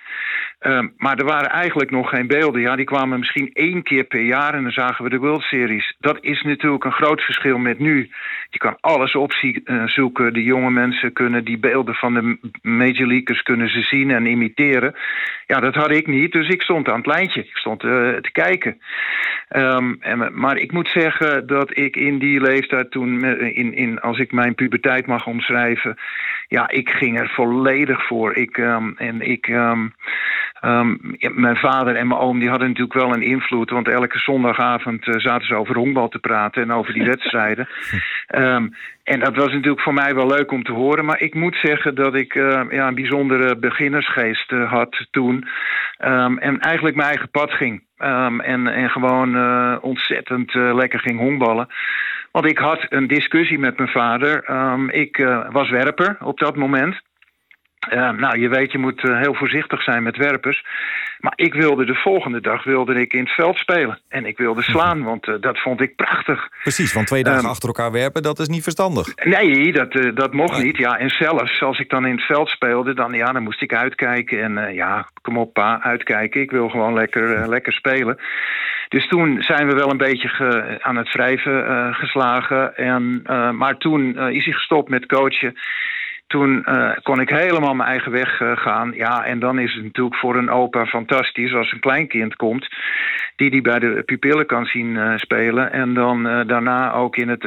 Um, maar er waren eigenlijk nog geen beelden. Ja, die kwamen misschien één keer per jaar en dan zagen we de World Series. Dat is natuurlijk een groot verschil met nu. Je kan alles opzoeken. De jonge mensen kunnen die beelden van de Major Leaguers kunnen ze zien en imiteren. Ja, dat had ik niet, dus ik stond aan het lijntje. Ik stond uh, te kijken. Um, en, maar ik moet zeggen dat ik in die leeftijd toen, in, in, als ik mijn puberteit mag omschrijven, ja, ik ging er volledig voor. Ik, um, en ik, um, um, mijn vader en mijn oom die hadden natuurlijk wel een invloed, want elke zondagavond uh, zaten ze over honkbal te praten en over die wedstrijden. Um, en dat was natuurlijk voor mij wel leuk om te horen. Maar ik moet zeggen dat ik uh, ja, een bijzondere beginnersgeest uh, had toen. Um, en eigenlijk mijn eigen pad ging. En, en gewoon ontzettend lekker ging honkballen. Want ik had een discussie met mijn vader. Ik was werper op dat moment. Uh, nou, je weet, je moet uh, heel voorzichtig zijn met werpers. Maar ik wilde de volgende dag wilde ik in het veld spelen. En ik wilde slaan, want uh, dat vond ik prachtig. Precies, want twee dagen um, achter elkaar werpen, dat is niet verstandig. Nee, dat, dat mocht niet. Ja, en zelfs als ik dan in het veld speelde, dan, ja, dan moest ik uitkijken. En ja, kom op pa, uitkijken. Ik wil gewoon lekker, lekker spelen. Dus toen zijn we wel een beetje ge, aan het wrijven geslagen. En, maar toen is hij gestopt met coachen toen uh, kon ik helemaal mijn eigen weg uh, gaan. Ja, en dan is het natuurlijk voor een opa fantastisch als een kleinkind komt... die die bij de pupillen kan zien uh, spelen... en dan daarna ook in het,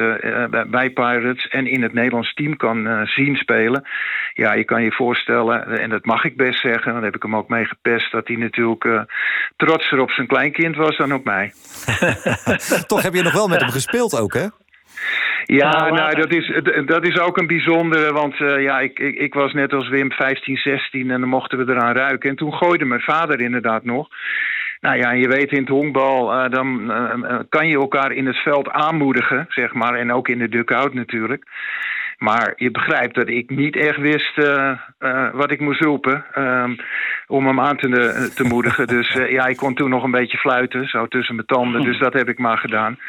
bij Pirates en in het Nederlands team kan zien spelen. Ja, je kan je voorstellen, en dat mag ik best zeggen... dan heb ik hem ook mee gepest... dat hij natuurlijk trotser op zijn kleinkind was dan op mij. Toch heb je nog wel met hem gespeeld ook, hè? Ja, nou, dat is, dat is ook een bijzondere, want uh, ja, ik, ik, ik, was net als Wim 15, 16 en dan mochten we eraan ruiken. En toen gooide mijn vader inderdaad nog. Nou ja, je weet in het honkbal, uh, dan uh, kan je elkaar in het veld aanmoedigen, zeg maar. En ook in de dugout natuurlijk. Maar je begrijpt dat ik niet echt wist uh, uh, wat ik moest roepen um, om hem aan te, te moedigen. Dus uh, ja, ik kon toen nog een beetje fluiten, zo tussen mijn tanden. Dus dat heb ik maar gedaan.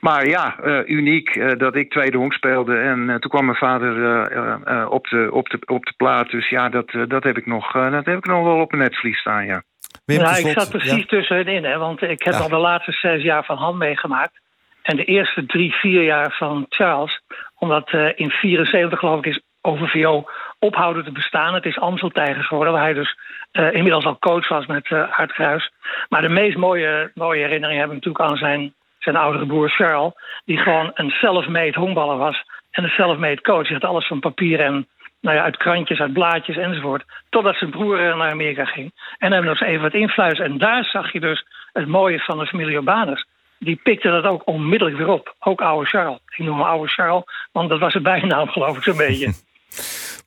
Maar ja, uniek dat ik tweede honk speelde. En toen kwam mijn vader op, de, op, de, op de plaat. Dus ja, dat, dat, heb ik nog, dat heb ik nog wel op een netvlies staan, ja. Wim, ik zat precies ja. tussenin, hè, want ik heb ja. al de laatste zes jaar van hand meegemaakt. En de eerste drie, vier jaar van Charles, omdat uh, in 74 geloof ik is OVVO ophouden te bestaan. Het is Amsteltijger geworden, waar hij dus uh, inmiddels al coach was met uh, Art Kruis. Maar de meest mooie, mooie herinnering heb ik natuurlijk aan zijn, zijn oudere broer Charles, die gewoon een self-made honkballer was en een self-made coach. Hij had alles van papier en nou ja, uit krantjes, uit blaadjes enzovoort. Totdat zijn broer naar Amerika ging. En hem nog eens even wat influisteren. En daar zag je dus het mooie van de familie Urbanus die pikte dat ook onmiddellijk weer op. Ook oude Charles. Ik noem hem oude Charles, want dat was zijn bijnaam geloof ik zo'n beetje.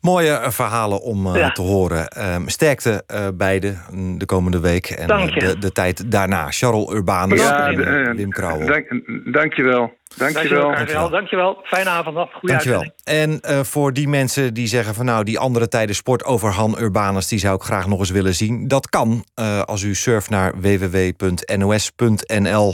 Mooie verhalen om uh, ja. te horen. Um, sterkte uh, beide de komende week en dank de, de, tijd daarna. Charles Urbanus ja, en uh, Wim Krauwel. Dank, dank je wel. Dankjewel. Dankjewel. Dankjewel. Fijne avond nog. Goeie Dankjewel. En uh, voor die mensen die zeggen van nou die andere tijden sport over Han Urbanus die zou ik graag nog eens willen zien. Dat kan uh, als u surft naar www.nos.nl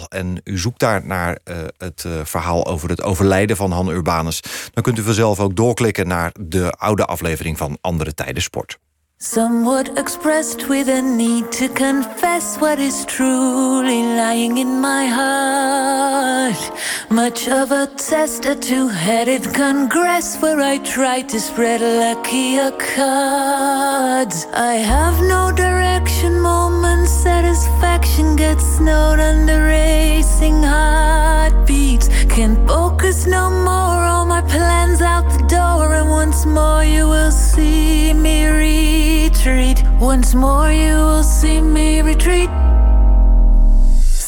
en u zoekt daar naar uh, het verhaal over het overlijden van Han Urbanus. Dan kunt u vanzelf ook doorklikken naar de oude aflevering van Andere Tijden Sport. Somewhat expressed with a need to confess what is truly lying in my heart. Much of a test, a two headed congress where I try to spread luckier cards. I have no direction, moment satisfaction gets snowed under racing heartbeats. Can't focus no more, all my plans out the door, and once more you will see me retreat. Once more you will see me retreat.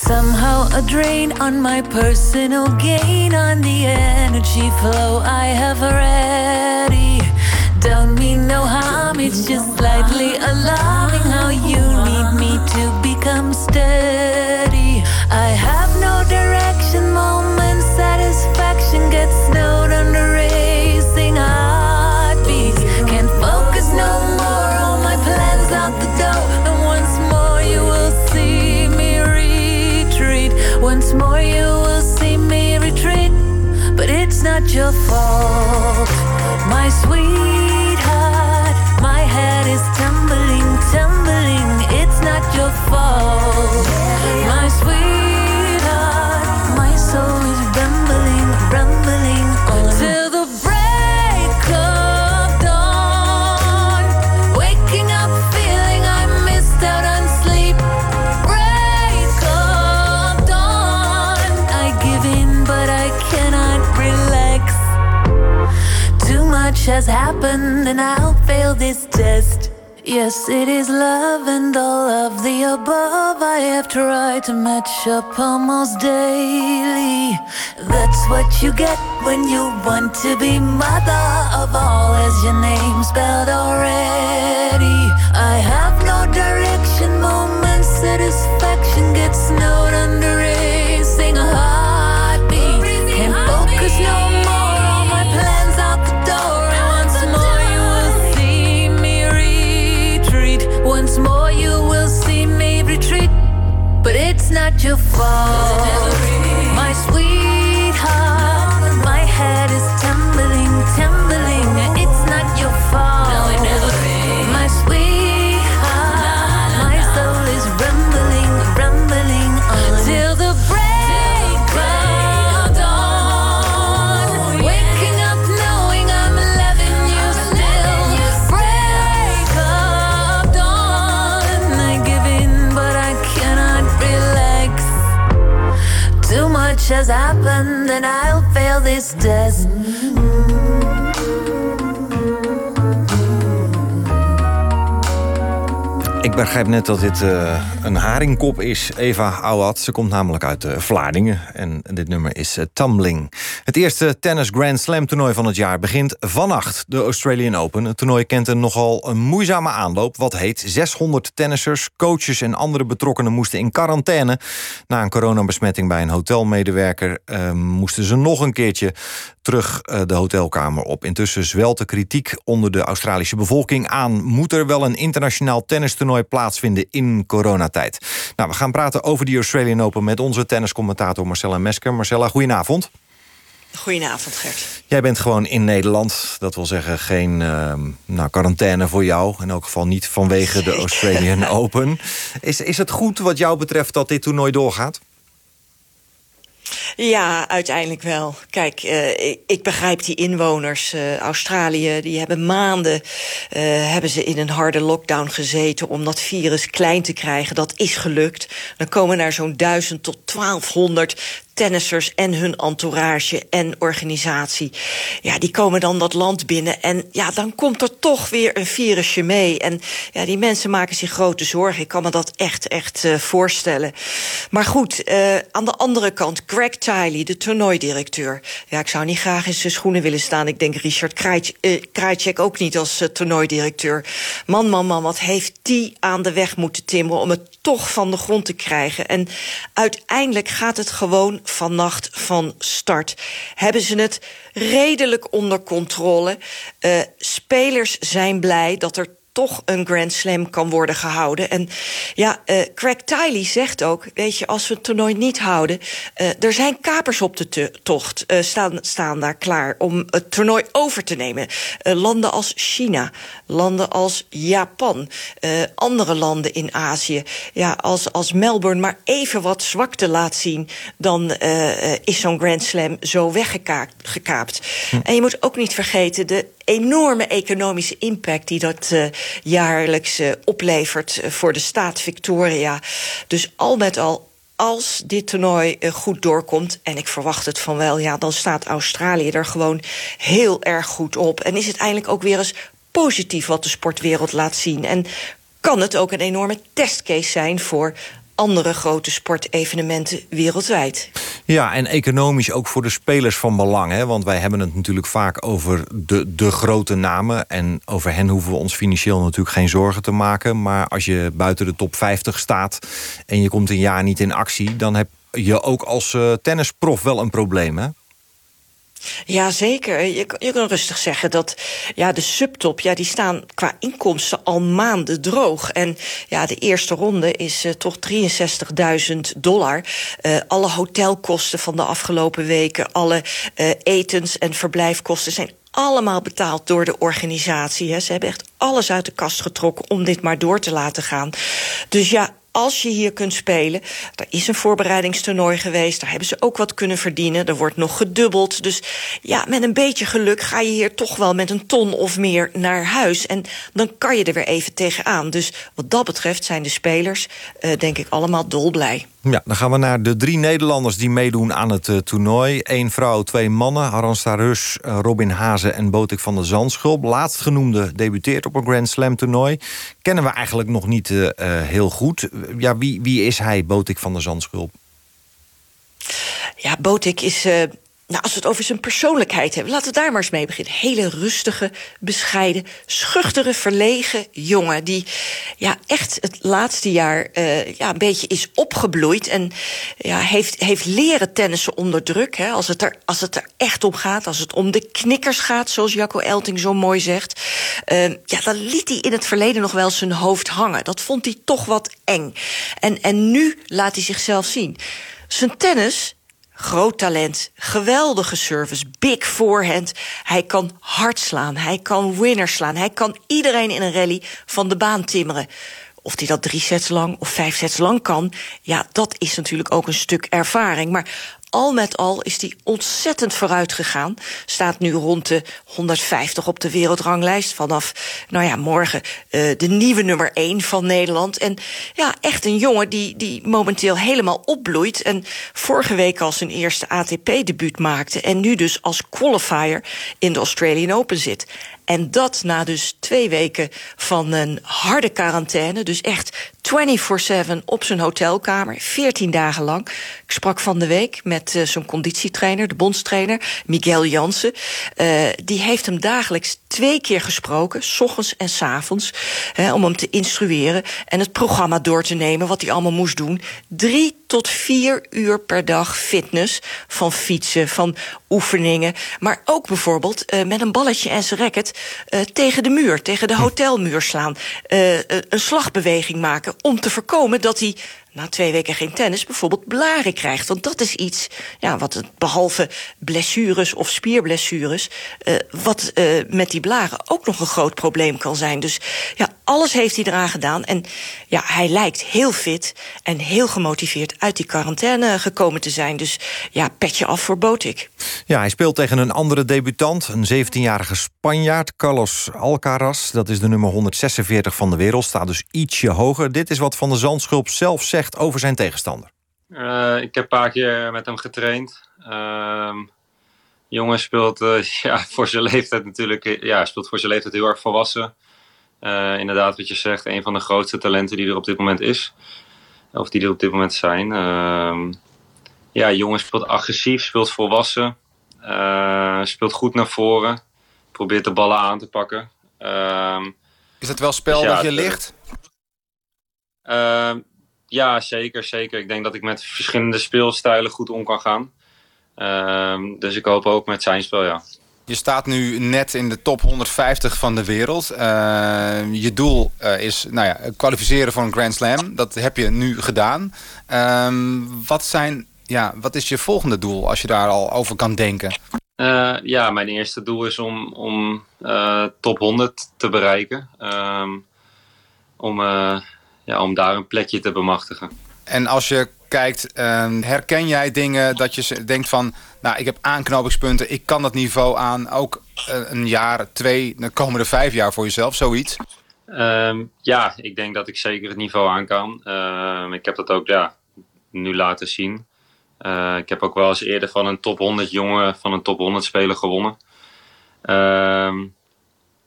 Somehow a drain on my personal gain on the energy flow I have already. Don't mean no harm, it's just slightly alarming how you need me to become steady. I have your fault, my sweetheart. My head is tumbling, tumbling. It's not your fault, has happened, and I'll fail this test. Yes, it is love and all of the above. I have tried to match up almost daily. That's what you get when you want to be mother of all, as your name spelled already. I have no direction, moment satisfaction you will see me retreat, but it's not your fault, has happened, and I'll fail this test. Begrijp net dat dit uh, een haringkop is, Eva Ouwat. Ze komt namelijk uit uh, Vlaardingen en dit nummer is uh, Tumbling. Het eerste tennis Grand Slam toernooi van het jaar begint vannacht. De Australian Open. Het toernooi kent een nogal een moeizame aanloop. Wat heet 600 tennissers, coaches en andere betrokkenen moesten in quarantaine. Na een coronabesmetting bij een hotelmedewerker moesten ze nog een keertje terug de hotelkamer op. Intussen zwelt de kritiek onder de Australische bevolking aan. Moet er wel een internationaal tennistoernooi plaatsvinden in coronatijd? Nou, we gaan praten over die Australian Open met onze tenniscommentator Marcella Mesker. Marcella, goedenavond. Goedenavond, Gert. Jij bent gewoon in Nederland. Dat wil zeggen geen uh, nou, quarantaine voor jou. In elk geval niet vanwege de Australian Open. Is, is het goed wat jou betreft dat dit toernooi doorgaat? Ja, uiteindelijk wel. Kijk, uh, ik, begrijp die inwoners. Uh, Australië, die hebben maanden uh, hebben ze in een harde lockdown gezeten... om dat virus klein te krijgen. Dat is gelukt. Dan komen er zo'n 1000 tot 1200 tennissers en hun entourage en organisatie. Ja, die komen dan dat land binnen en ja, dan komt er toch weer een virusje mee. En ja, die mensen maken zich grote zorgen. Ik kan me dat echt, echt uh, voorstellen. Maar goed, uh, aan de andere kant, Greg Tiley, de toernooidirecteur. Ja, ik zou niet graag in zijn schoenen willen staan. Ik denk Richard Krajcek uh, ook niet als toernooidirecteur. Man, man, man, wat heeft die aan de weg moeten timmeren... om het toch van de grond te krijgen. En uiteindelijk gaat het gewoon vannacht van start. Hebben ze het redelijk onder controle. Uh, spelers zijn blij dat er toch een Grand Slam kan worden gehouden. En ja, uh, Craig Tiley zegt ook... weet je, als we het toernooi niet houden... Uh, er zijn kapers op de tocht, uh, staan, staan daar klaar... om het toernooi over te nemen. landen als China, landen als Japan... andere landen in Azië. Ja, als, als Melbourne maar even wat zwakte laat zien... dan is zo'n Grand Slam zo weggekaapt. Hm. En je moet ook niet vergeten... de enorme economische impact die dat uh, jaarlijks uh, oplevert uh, voor de staat Victoria. Dus al met al als dit toernooi goed doorkomt, en ik verwacht het van wel... ja, dan staat Australië er gewoon heel erg goed op. En is het eindelijk ook weer eens positief wat de sportwereld laat zien. En kan het ook een enorme testcase zijn voor andere grote sportevenementen wereldwijd. Ja, en economisch ook voor de spelers van belang. Hè? Want wij hebben het natuurlijk vaak over de, de grote namen. En over hen hoeven we ons financieel natuurlijk geen zorgen te maken. Maar als je buiten de top 50 staat en je komt een jaar niet in actie... dan heb je ook als uh, tennisprof wel een probleem, hè? Ja, zeker. Je, je kan rustig zeggen dat ja, de subtop... Ja, die staan qua inkomsten al maanden droog. En ja, de eerste ronde is uh, toch 63.000 dollar. Uh, alle hotelkosten van de afgelopen weken... alle uh, etens- en verblijfkosten zijn allemaal betaald door de organisatie. Hè. Ze hebben echt alles uit de kast getrokken om dit maar door te laten gaan. Dus ja, als je hier kunt spelen. Er is een voorbereidingstoernooi geweest. Daar hebben ze ook wat kunnen verdienen. Er wordt nog gedubbeld. Dus ja, met een beetje geluk ga je hier toch wel met een ton of meer naar huis. En dan kan je er weer even tegenaan. Dus wat dat betreft zijn de spelers, uh, denk ik, allemaal dolblij. Ja, dan gaan we naar de drie Nederlanders die meedoen aan het uh, toernooi. Eén vrouw, twee mannen. Haransta Rus, uh, Robin Hazen en Botik van der Zandschulp. Laatstgenoemde debuteert op een Grand Slam toernooi. Kennen we eigenlijk nog niet uh, heel goed. Ja, wie, wie is hij, Botik van der Zandschulp? Ja, Botik is nou, als we het over zijn persoonlijkheid hebben, laten we daar maar eens mee beginnen. Hele rustige, bescheiden, schuchtere, verlegen jongen. Die ja, echt het laatste jaar uh, ja, een beetje is opgebloeid. En ja, heeft, heeft leren tennissen onder druk. Hè, als, het er, als het er echt om gaat. Als het om de knikkers gaat, zoals Jacco Elting zo mooi zegt. Uh, ja, dan liet hij in het verleden nog wel zijn hoofd hangen. Dat vond hij toch wat eng. En, en nu laat hij zichzelf zien. Zijn tennis Groot talent, geweldige service, big forehand. Hij kan hard slaan, hij kan winners slaan. Hij kan iedereen in een rally van de baan timmeren. Of hij dat drie sets lang of vijf sets lang kan... ja, dat is natuurlijk ook een stuk ervaring. Maar al met al is hij ontzettend vooruit gegaan. Staat nu rond de 150 op de wereldranglijst. Vanaf, nou ja, morgen uh, de nieuwe nummer 1 van Nederland. En ja, echt een jongen die, die momenteel helemaal opbloeit. En vorige week al zijn eerste ATP-debuut maakte. En nu dus als qualifier in de Australian Open zit. En dat na dus twee weken van een harde quarantaine. Dus echt 24-7 op zijn hotelkamer, 14 dagen lang. Ik sprak van de week met uh, zijn conditietrainer, de bondstrainer, Miguel Jansen. Uh, die heeft hem dagelijks twee keer gesproken, s ochtends en s avonds, hè, om hem te instrueren en het programma door te nemen, wat hij allemaal moest doen. Drie tot vier uur per dag fitness, van fietsen, van oefeningen, maar ook bijvoorbeeld uh, met een balletje en zijn racket uh, tegen de muur, tegen de hotelmuur slaan, uh, een slagbeweging maken om te voorkomen dat hij na twee weken geen tennis bijvoorbeeld blaren krijgt. Want dat is iets, ja, wat behalve blessures of spierblessures... Uh, wat uh, met die blaren ook nog een groot probleem kan zijn. Dus ja, alles heeft hij eraan gedaan. En ja, hij lijkt heel fit en heel gemotiveerd uit die quarantaine gekomen te zijn. Dus ja, petje af voor Botik. Ja, hij speelt tegen een andere debutant, een 17-jarige Spanjaard, Carlos Alcaraz. Dat is de nummer 146 van de wereld, staat dus ietsje hoger. Dit is wat Van de Zandschulp zelf zegt over zijn tegenstander. Uh, ik heb een paar keer met hem getraind. Uh, jongen speelt uh, ja, voor zijn leeftijd natuurlijk ja, speelt voor zijn leeftijd heel erg volwassen. Uh, inderdaad, wat je zegt, een van de grootste talenten die er op dit moment is. Of die er op dit moment zijn. Uh, ja, jongen speelt agressief, speelt volwassen. Uh, speelt goed naar voren. Probeert de ballen aan te pakken. Uh, is het wel spel dus ja, dat je ligt? Uh, ja, zeker, zeker. Ik denk dat ik met verschillende speelstijlen goed om kan gaan. Uh, dus ik hoop ook met zijn spel, ja. Je staat nu net in de top 150 van de wereld. Uh, je doel uh, is nou ja, kwalificeren voor een Grand Slam. Dat heb je nu gedaan. Uh, wat, zijn, ja, wat is je volgende doel als je daar al over kan denken? Uh, ja, mijn eerste doel is om, om top 100 te bereiken. Ehm, om, ja, om daar een plekje te bemachtigen. En als je kijkt, herken jij dingen dat je denkt van... nou, ik heb aanknopingspunten, ik kan dat niveau aan. Ook een jaar, twee, de komende vijf jaar voor jezelf, zoiets? Um, ja, ik denk dat ik zeker het niveau aan kan. Uh, ik heb dat ook ja, nu laten zien. Uh, ik heb ook wel eens eerder van een top 100 jongen, van een top 100 speler gewonnen.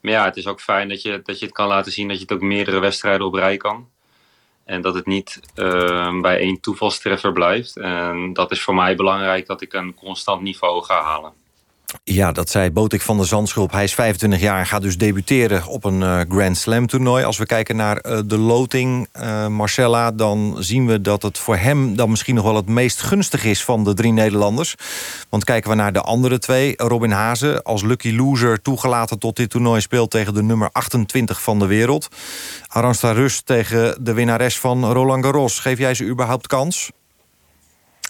Maar ja, het is ook fijn dat je, dat je het kan laten zien dat je het ook meerdere wedstrijden op rij kan. En dat het niet uh, bij één toevalstreffer blijft. En dat is voor mij belangrijk dat ik een constant niveau ga halen. Ja, dat zei Botik van der Zandschulp. Hij is 25 jaar en gaat dus debuteren op een uh, Grand Slam toernooi. Als we kijken naar uh, de loting, uh, Marcella... dan zien we dat het voor hem dan misschien nog wel het meest gunstig is... van de drie Nederlanders. Want kijken we naar de andere twee. Robin Hazen als lucky loser toegelaten tot dit toernooi... speelt tegen de nummer 28 van de wereld. Aransta Rust tegen de winnares van Roland Garros. Geef jij ze überhaupt kans?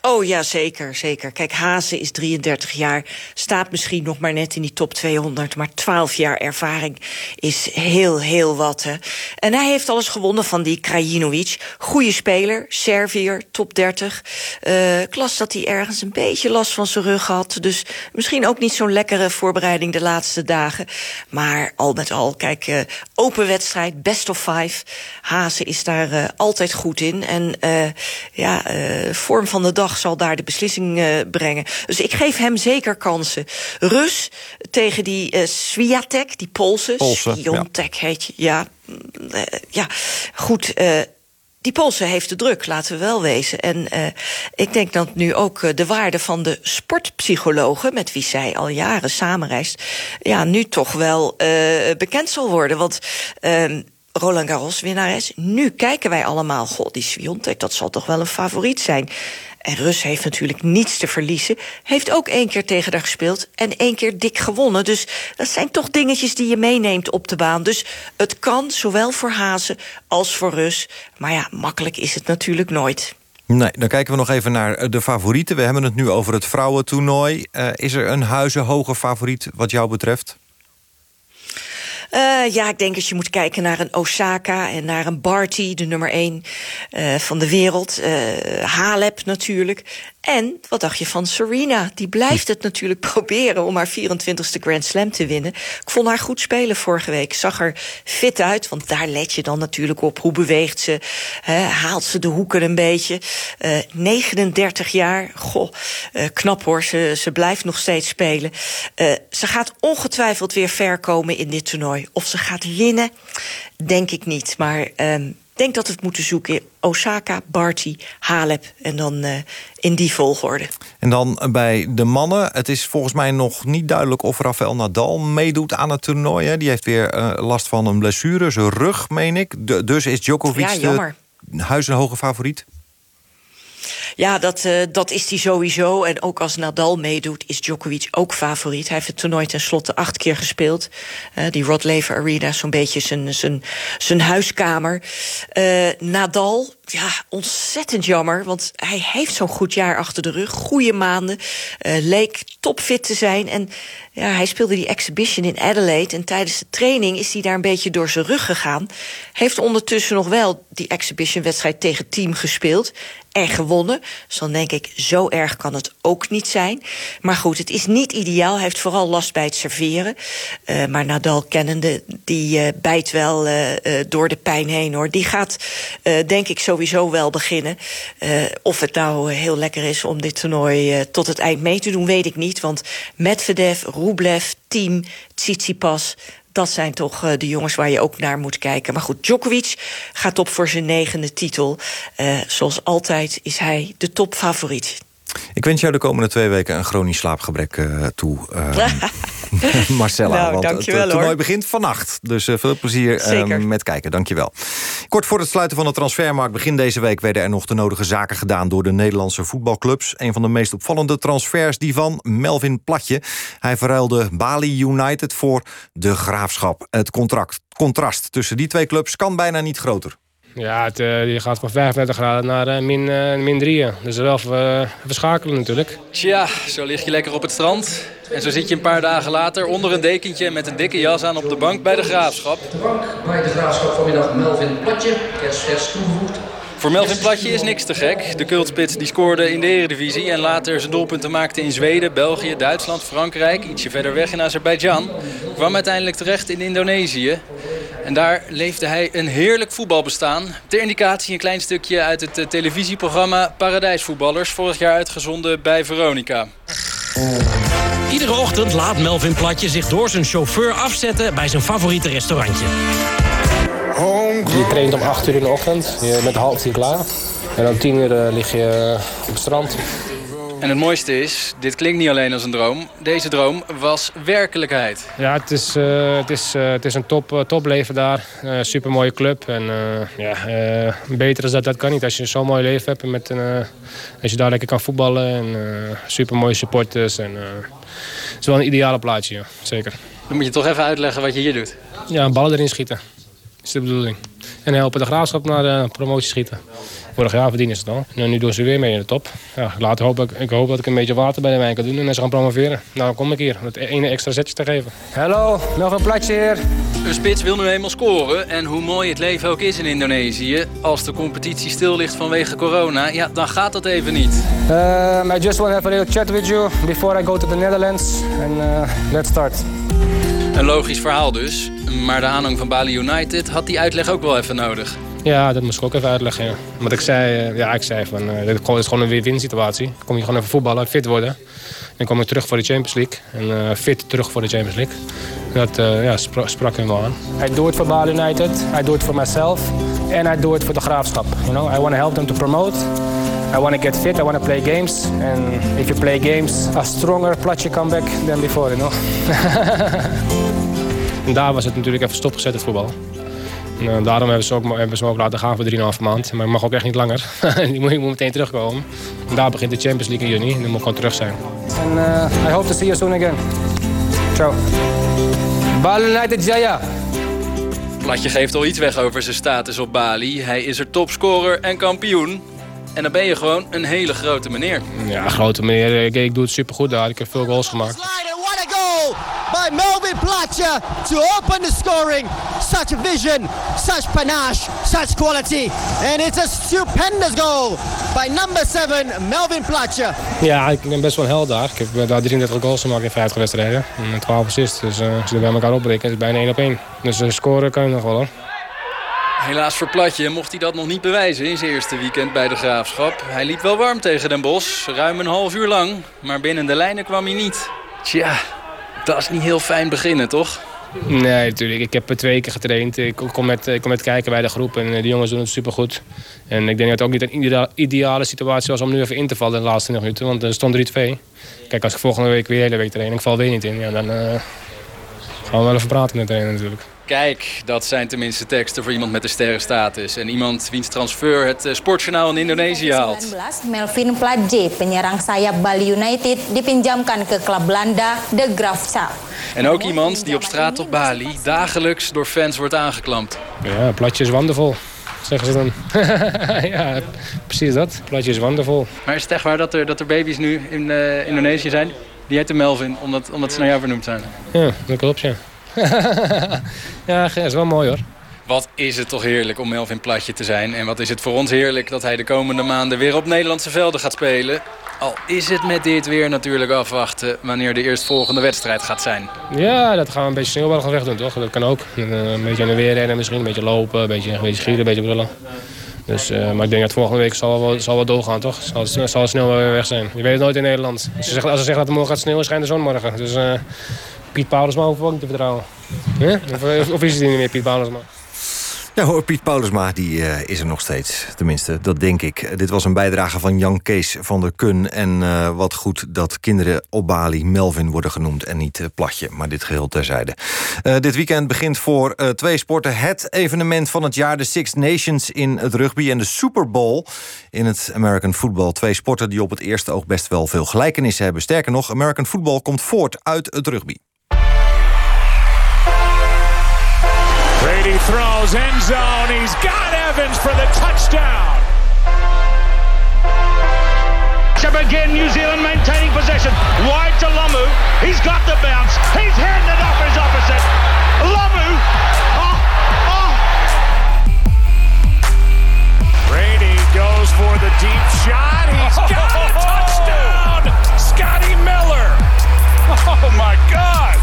Oh ja, zeker, zeker. Kijk, Hazen is 33 jaar, staat misschien nog maar net in die top 200... maar 12 jaar ervaring is heel, heel wat. Hè. En hij heeft alles gewonnen van die Krajinovic. Goeie speler, Servier, top 30. Uh, ik las dat hij ergens een beetje last van zijn rug had. Dus misschien ook niet zo'n lekkere voorbereiding de laatste dagen. Maar al met al, kijk, uh, open wedstrijd, best of five. Hazen is daar uh, altijd goed in. En ja, vorm van de dag zal daar de beslissing uh, brengen. Dus ik geef hem zeker kansen. Rus tegen die uh, Swiatek, die Poolse. Ja. heet je. Ja, uh, ja goed. die Poolse heeft de druk, laten we wel wezen. En ik denk dat nu ook de waarde van de sportpsychologen... met wie zij al jaren samenreist... ja, nu toch wel bekend zal worden. Want ehm, Roland Garros winnares. Nu kijken wij allemaal, god, die Sviontek, dat zal toch wel een favoriet zijn. En Rus heeft natuurlijk niets te verliezen. Heeft ook één keer tegen haar gespeeld en één keer dik gewonnen. Dus dat zijn toch dingetjes die je meeneemt op de baan. Dus het kan zowel voor Hazen als voor Rus. Maar ja, makkelijk is het natuurlijk nooit. Nee, dan kijken we nog even naar de favorieten. We hebben het nu over het vrouwentoernooi. Uh, is er een huizenhoge favoriet wat jou betreft? Uh, ja, ik denk dat je moet kijken naar een Osaka en naar een Barty, de nummer 1 uh, van de wereld. Uh, Halep natuurlijk. En wat dacht je van Serena? Die blijft het natuurlijk proberen om haar 24ste Grand Slam te winnen. Ik vond haar goed spelen vorige week. Zag er fit uit, want daar let je dan natuurlijk op. Hoe beweegt ze? Hè, haalt ze de hoeken een beetje? Eh 39 jaar. Goh, eh, knap hoor. Ze, ze blijft nog steeds spelen. Eh, ze gaat ongetwijfeld weer ver komen in dit toernooi. Of ze gaat winnen, denk ik niet. Maar ehm, denk dat we het moeten zoeken. Osaka, Barty, Halep en dan eh, in die volgorde. En dan bij de mannen. Het is volgens mij nog niet duidelijk of Rafael Nadal meedoet aan het toernooi. Hè. Die heeft weer eh, last van een blessure, zijn rug, meen ik. De- dus is Djokovic Ja, de huizenhoge favoriet? Ja, dat, eh, dat is hij sowieso. En ook als Nadal meedoet, is Djokovic ook favoriet. Hij heeft het toernooi tenslotte acht keer gespeeld. Eh, die Rod Laver Arena zo'n beetje zijn, zijn, zijn huiskamer. Eh, Nadal, ja, ontzettend jammer. Want hij heeft zo'n goed jaar achter de rug. Goede maanden. eh, leek topfit te zijn. En ja, hij speelde die exhibition in Adelaide. En tijdens de training is hij daar een beetje door zijn rug gegaan. Heeft ondertussen nog wel die exhibition-wedstrijd tegen team gespeeld. En gewonnen. Dus dan denk ik, zo erg kan het ook niet zijn. Maar goed, het is niet ideaal. Hij heeft vooral last bij het serveren. Eh, maar Nadal kennende, die eh, bijt wel door de pijn heen hoor. Die gaat, denk ik, sowieso wel beginnen. Eh, of het nou heel lekker is om dit toernooi eh, tot het eind mee te doen, weet ik niet. Want Medvedev, Rublev, Team, Tsitsipas... Dat zijn toch eh, de jongens waar je ook naar moet kijken. Maar goed, Djokovic gaat op voor zijn negende titel. Zoals altijd is hij de topfavoriet. Ik wens jou de komende twee weken een chronisch slaapgebrek toe. eh, Marcella, Nou, want dankjewel, het toernooi hoor. begint vannacht. Dus eh, veel plezier eh, Zeker. met kijken, dankjewel. Kort voor het sluiten van de transfermarkt begin deze week... werden er nog de nodige zaken gedaan door de Nederlandse voetbalclubs. Een van de meest opvallende transfers die van Melvin Platje. Hij verruilde Bali United voor de Graafschap. Het contract, contrast tussen die twee clubs kan bijna niet groter. Ja, het, eh, die gaat van 35 graden naar eh, min, eh, min 3. Dus wel even, even schakelen natuurlijk. Tja, zo lig je lekker op het strand. En zo zit je een paar dagen later onder een dekentje met een dikke jas aan op de bank bij de graafschap. Bij de graafschap vanmiddag Melvin Platje, kerstvers toegevoegd. Voor Melvin Platje is niks te gek. De cultspits die scoorde in de Eredivisie en later zijn doelpunten maakte in Zweden, België, Duitsland, Frankrijk, ietsje verder weg in Azerbeidzjan. Kwam uiteindelijk terecht in Indonesië. En daar leefde hij een heerlijk voetbalbestaan. Ter indicatie een klein stukje uit het eh, televisieprogramma Paradijsvoetballers, vorig jaar uitgezonden bij Veronica. Iedere ochtend laat Melvin Platje zich door zijn chauffeur afzetten bij zijn favoriete restaurantje. Je traint om 8 uur in de ochtend. Je bent half tien klaar. En om 10 uur eh, lig je op het strand. En het mooiste is, dit klinkt niet alleen als een droom. Deze droom was werkelijkheid. Ja, het is, eh, het is, eh, het is een top, eh, topleven daar. Super supermooie club. En eh, ja, eh, beter dan dat, dat kan niet. Als je zo'n mooi leven hebt en met een, als je daar lekker kan voetballen. En uh, supermooie supporters. En, eh, het is wel een ideale plaatje, ja. zeker. Dan moet je toch even uitleggen wat je hier doet. Ja, ballen erin schieten. Dat is de bedoeling. En helpen de graafschap naar de promotie schieten. Vorig jaar verdienen ze het al. En nu doen ze weer mee in de top. Ja, later hoop ik, ik hoop dat ik een beetje water bij de wijn kan doen en ze gaan promoveren. Nou, dan kom ik hier. om Het ene extra zetje te geven. Hallo, nog een platje hier. Een spits wil nu eenmaal scoren. En hoe mooi het leven ook is in Indonesië... als de competitie stil ligt vanwege corona... ja, dan gaat dat even niet. Um, I just want to have a little chat with you before I go to the Netherlands. And uh, let's start. Een logisch verhaal dus. Maar de aanhang van Bali United had die uitleg ook wel even nodig. Ja, dat moest ik ook even uitleggen. Ja. Want ik zei, eh, ja, ik zei van, uh, dit is gewoon een win-win situatie. Dan kom je gewoon even voetballen, fit worden. Dan kom ik terug voor de Champions League. En uh, fit terug voor de Champions League. Dat uh, ja, sprak, sprak hem wel aan. I do it for Bali United. I do it for myself. And I do it for the graafschap. You know, I want to help them to promote. I want to get fit. I want to play games. And if you play games, a stronger Platje comeback than before, you know. en daar was het natuurlijk even stopgezet, het voetbal. En, uh, daarom hebben ze, ook, hebben ze me ook laten gaan voor 3,5 maand. Maar ik mag ook echt niet langer. ik, moet, ik moet meteen terugkomen. En daar begint de Champions League in juni. En dan moet ik gewoon terug zijn. En uh, I hope to see you soon again. Ciao. Bali United Jaya. Platje geeft al iets weg over zijn status op Bali. Hij is er topscorer en kampioen. En dan ben je gewoon een hele grote meneer. Ja, grote meneer. Ik, ik doe het supergoed daar. Ik heb veel goals gemaakt. What a goal by Melvin Platje to open the scoring. Such a vision, such panache, such quality. And it's a stupendous goal by number 7, Melvin Platje. Ja, ik ben best wel een held daar. Ik heb eh, daar 33 goals gemaakt in 50 wedstrijden. En 12 assists. Dus uh, als je er bij elkaar opbreken, is het bijna 1 op 1. Dus uh, scoren kan je nog wel hoor. Helaas voor Platje mocht hij dat nog niet bewijzen in zijn eerste weekend bij de Graafschap. Hij liep wel warm tegen Den Bosch, ruim een half uur lang. Maar binnen de lijnen kwam hij niet. Tja, dat is niet heel fijn beginnen, toch? Nee, natuurlijk. Ik heb twee keer getraind. Ik kom met, ik kom met kijken bij de groep en de jongens doen het supergoed. En ik denk dat het ook niet een ideale situatie was om nu even in te vallen in de laatste 20 minuten. Want er stond 3-2. Kijk, als ik volgende week weer de hele week train ik val weer niet in. Ja, dan uh, gaan we wel even praten met de trainer natuurlijk. Kijk, dat zijn tenminste teksten voor iemand met een sterrenstatus. En iemand wiens transfer het uh, sportjournaal in Indonesië haalt. 19, Melvin Pladje, penyerang sayap Bali United, dipinjamkan ke klub Belanda, de Graafschap. En ook iemand die op straat op Bali dagelijks door fans wordt aangeklampt. Ja, Platje is wonderful. Zeggen ze dan. ja, precies dat. Platje is wonderful. Maar is het echt waar dat er, dat er baby's nu in uh, Indonesië zijn? Die heten Melvin, omdat, omdat ze naar jou vernoemd zijn? Ja, dat klopt, ja. ja, dat is wel mooi hoor. Wat is het toch heerlijk om Melvin Platje te zijn. En wat is het voor ons heerlijk dat hij de komende maanden weer op Nederlandse velden gaat spelen. Al is het met dit weer natuurlijk afwachten wanneer de eerstvolgende wedstrijd gaat zijn. Ja, dat gaan we een beetje sneeuwballig weg doen toch? Dat kan ook. Een beetje in de weer rennen misschien, een beetje lopen, een beetje, een beetje schieren, een beetje brullen. Dus, uh, maar ik denk dat volgende week zal wel, zal wel doorgaan, toch? Zal, zal snel weer weg zijn. Je weet het nooit in Nederland. Als ze zeggen, als ze zeggen dat het morgen gaat sneeuwen, schijnt de zon morgen. Dus uh, Piet Paulusma hoef ik ook niet te vertrouwen. Of, of, is het niet meer Piet Paulusma? Ja hoor, Piet Paulusma die, uh, is er nog steeds. Tenminste, dat denk ik. Dit was een bijdrage van Jan Kees van der Kun. En uh, wat goed dat kinderen op Bali Melvin worden genoemd... en niet uh, Platje, maar dit geheel terzijde. dit weekend begint voor twee sporten het evenement van het jaar... de Six Nations in het rugby en de Super Bowl in het American Football. Twee sporten die op het eerste oog best wel veel gelijkenissen hebben. Sterker nog, American Football komt voort uit het rugby. Brady throws end zone. He's got Evans for the touchdown. Again, New Zealand maintaining possession. Wide to Lamu. He's got the bounce. He's handed off his opposite. Lamu. Oh, oh. Brady goes for the deep shot. He's got a touchdown. Scotty Miller. Oh my God.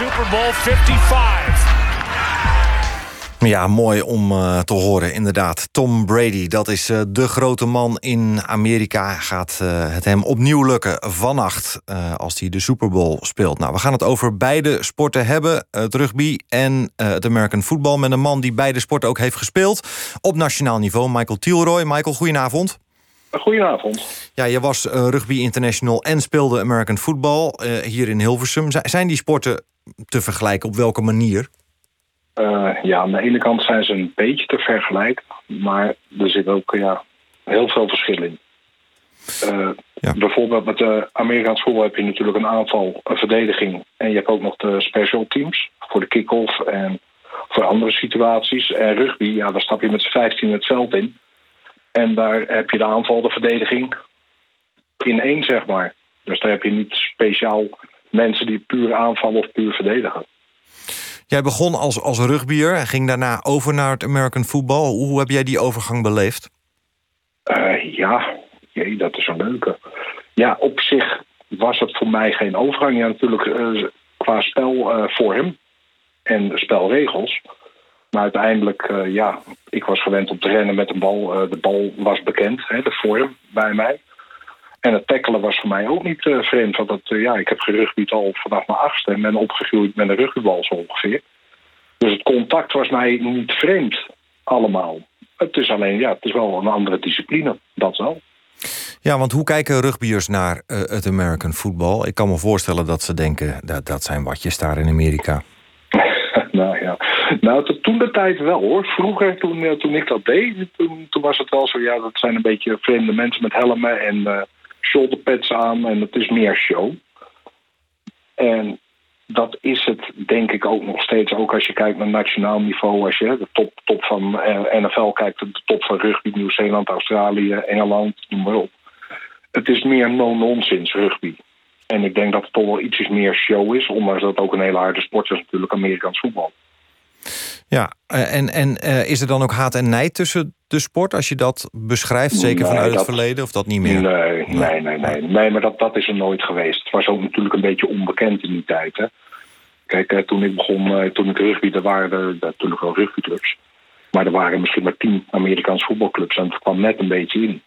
Super Bowl 55. Ja, mooi om uh, te horen, inderdaad. Tom Brady, dat is uh, de grote man in Amerika. Gaat uh, het hem opnieuw lukken vannacht als hij de Super Bowl speelt. Nou, we gaan het over beide sporten hebben. Het rugby en het American football. Met een man die beide sporten ook heeft gespeeld. Op nationaal niveau, Michael Thielroy. Michael, goedenavond. Goedenavond. Ja, je was rugby international en speelde American football hier in Hilversum. Zijn die sporten te vergelijken? Op welke manier? Uh, ja, aan de ene kant zijn ze een beetje te vergelijken, maar er zit ook ja, heel veel verschil in. Uh, ja. Bijvoorbeeld met de Amerikaans voetbal heb je natuurlijk een aanval, een verdediging en je hebt ook nog de special teams voor de kick-off en voor andere situaties. En rugby, ja, daar stap je met z'n 15 het veld in. En daar heb je de aanval, de verdediging in één, zeg maar. Dus daar heb je niet speciaal mensen die puur aanvallen of puur verdedigen. Jij begon als, als rugbyer en ging daarna over naar het American football. Hoe heb jij die overgang beleefd? Uh, ja, jee, dat is een leuke. Ja, op zich was het voor mij geen overgang. Ja, natuurlijk uh, qua spelvorm uh, en spelregels. Maar uiteindelijk, ja, ik was gewend om te rennen met een bal. de bal was bekend, hè, de vorm bij mij. En het tackelen was voor mij ook niet uh, vreemd. Want dat, uh, ja, ik heb gerugbied al vanaf mijn achtste en ben opgegroeid met een rugbybal zo ongeveer. Dus het contact was mij niet vreemd, allemaal. Het is alleen, ja, het is wel een andere discipline, dat wel. Ja, want hoe kijken rugbyers naar uh, het American football? Ik kan me voorstellen dat ze denken, dat, dat zijn watjes daar in Amerika. nou ja, Nou, to- toen de tijd wel hoor. Vroeger, toen, eh, toen ik dat deed, toen, toen was het wel zo... ja, dat zijn een beetje vreemde mensen met helmen en eh shoulderpads aan... en het is meer show. En dat is het denk ik ook nog steeds. Ook als je kijkt naar nationaal niveau. Als je de top, top van eh, NFL kijkt, de top van rugby, Nieuw-Zeeland, Australië, Engeland, noem maar op. Het is meer no-nonsense rugby. En ik denk dat het toch wel ietsjes meer show is. Ondanks dat ook een hele harde sport is natuurlijk, Amerikaans voetbal. Ja, eh, en, en eh, is er dan ook haat en nijd tussen de sport... als je dat beschrijft, zeker Nee, vanuit dat- het verleden, of dat niet meer? Nee, nee, nee, nee. Nee, maar dat, dat is er nooit geweest. Het was ook natuurlijk een beetje onbekend in die tijd. Hè. Kijk, eh, toen ik begon, eh, toen ik rugby, er waren er natuurlijk wel rugbyclubs. Maar er waren misschien maar tien Amerikaanse voetbalclubs. En het kwam net een beetje in.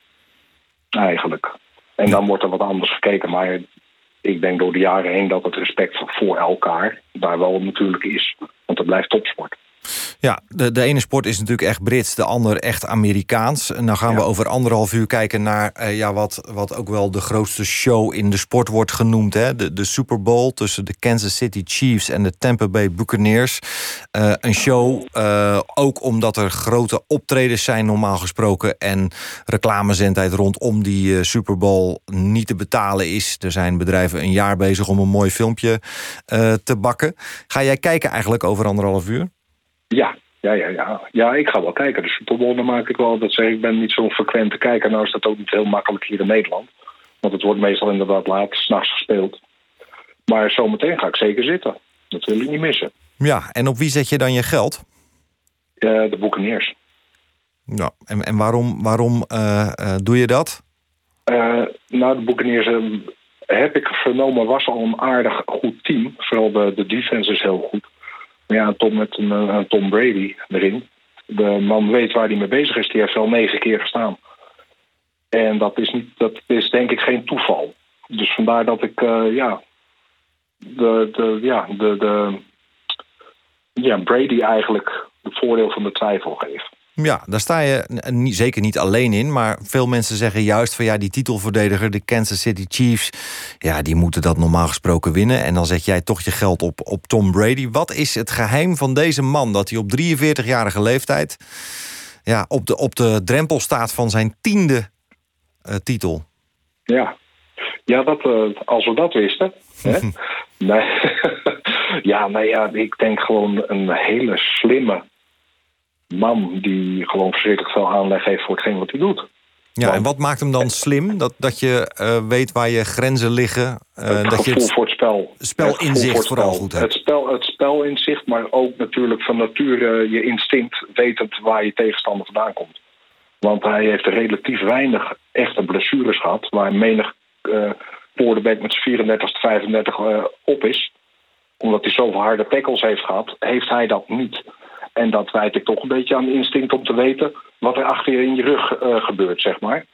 Eigenlijk. En dan wordt er wat anders gekeken. Maar ik denk door de jaren heen dat het respect voor elkaar daar wel natuurlijk is. Want het blijft topsport. Ja, de, de ene sport is natuurlijk echt Brits, de ander echt Amerikaans. En dan gaan we over anderhalf uur kijken naar eh, ja, wat, wat ook wel de grootste show in de sport wordt genoemd. Hè? De, de Super Bowl tussen de Kansas City Chiefs en de Tampa Bay Buccaneers. Eh, een show, eh, ook omdat er grote optredens zijn normaal gesproken... en reclamezendheid rondom die Super Bowl niet te betalen is. Er zijn bedrijven een jaar bezig om een mooi filmpje te bakken. Ga jij kijken eigenlijk over anderhalf uur? Ja, ja, ja, ja. Ja, ik ga wel kijken. De Super Bowl, dan maak ik wel dat zeg ik ben niet zo'n frequente kijker. Nou is dat ook niet heel makkelijk hier in Nederland. Want het wordt meestal inderdaad laat, s'nachts gespeeld. Maar zometeen ga ik zeker zitten. Dat wil ik niet missen. Ja, en op wie zet je dan je geld? Eh, de Buccaneers. Ja, en, en waarom, waarom eh, eh, doe je dat? Nou, de eh, heb ik vernomen was al een aardig goed team. Vooral de, de defense is heel goed. Ja, Tom met een, eh, Tom Brady erin. De man weet waar hij mee bezig is. Die heeft wel negen keer gestaan. En dat is, niet, dat is denk ik geen toeval. Dus vandaar dat ik, eh, ja, de, de, ja, de, de, ja, Brady eigenlijk de voordeel van de twijfel geef. Ja, daar sta je zeker niet alleen in. Maar veel mensen zeggen juist van ja, die titelverdediger, de Kansas City Chiefs. Ja, die moeten dat normaal gesproken winnen. En dan zet jij toch je geld op, op Tom Brady. Wat is het geheim van deze man dat hij op 43-jarige leeftijd. Ja, op de, op de drempel staat van zijn tiende eh, titel? Ja, ja dat, eh, als we dat wisten. Hè? nee. ja, nou ja, ik denk gewoon een hele slimme man die gewoon verschrikkelijk veel aanleg heeft voor hetgeen wat hij doet. Ja, en wat maakt hem dan slim? Dat, dat je eh, weet waar je grenzen liggen. eh, het dat je gevoel voor het spel. Het spelinzicht voor het vooral spel. goed hebt. Het, spel, het spelinzicht, maar ook natuurlijk van nature je instinct wetend waar je tegenstander vandaan komt. Want hij heeft relatief weinig echte blessures gehad, waar menig quarterback met zijn 34 tot 35 eh, op is. Omdat hij zoveel harde tackles heeft gehad, heeft hij dat niet. En dat wijt ik toch een beetje aan instinct om te weten wat er achter je in je rug eh, gebeurt, zeg maar.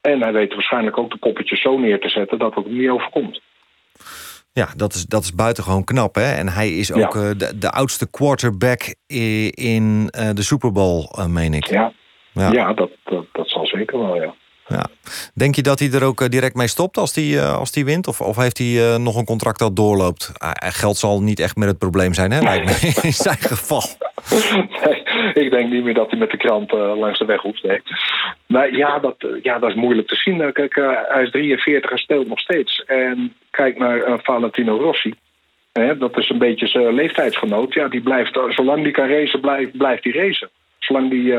En hij weet waarschijnlijk ook de poppetjes zo neer te zetten dat het niet overkomt. Ja, dat is, dat is buitengewoon knap. Hè? En hij is ook eh, de, de oudste quarterback in eh, de Super Bowl, meen ik. Ja, Ja. ja. dat, dat, dat zal zeker wel, ja. Ja. Denk je dat hij er ook direct mee stopt als hij, als hij wint? Of, of heeft hij nog een contract dat doorloopt? Geld zal niet echt meer het probleem zijn, hè? Lijkt me in zijn geval. Nee, ik denk niet meer dat hij met de krant eh, langs de weg hoeft. Nee. Maar ja dat, eh, ja, dat is moeilijk te zien. Eh, Kijk, eh, hij is 43 en speelt nog steeds. En kijk naar Valentino Rossi. Hè, dat is een beetje zijn leeftijdsgenoot. Ja, die blijft, zolang die kan racen, blijft, blijft hij racen. Zolang die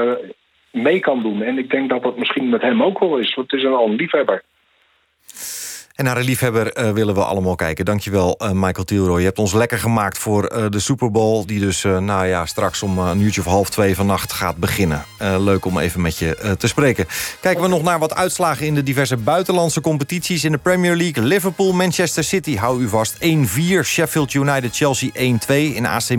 mee kan doen. En ik denk dat dat misschien met hem ook wel is. Want het is al een liefhebber. En naar een liefhebber eh, willen we allemaal kijken. Dankjewel, eh Michael Thielroy. Je hebt ons lekker gemaakt voor eh, de Super Bowl... die dus nou ja, straks om een uurtje of half twee vannacht gaat beginnen. Leuk om even met je te spreken. Kijken we nog naar wat uitslagen in de diverse buitenlandse competities... in de Premier League. Liverpool, Manchester City, hou u vast. 1-4. Sheffield United, Chelsea 1-2. In, AC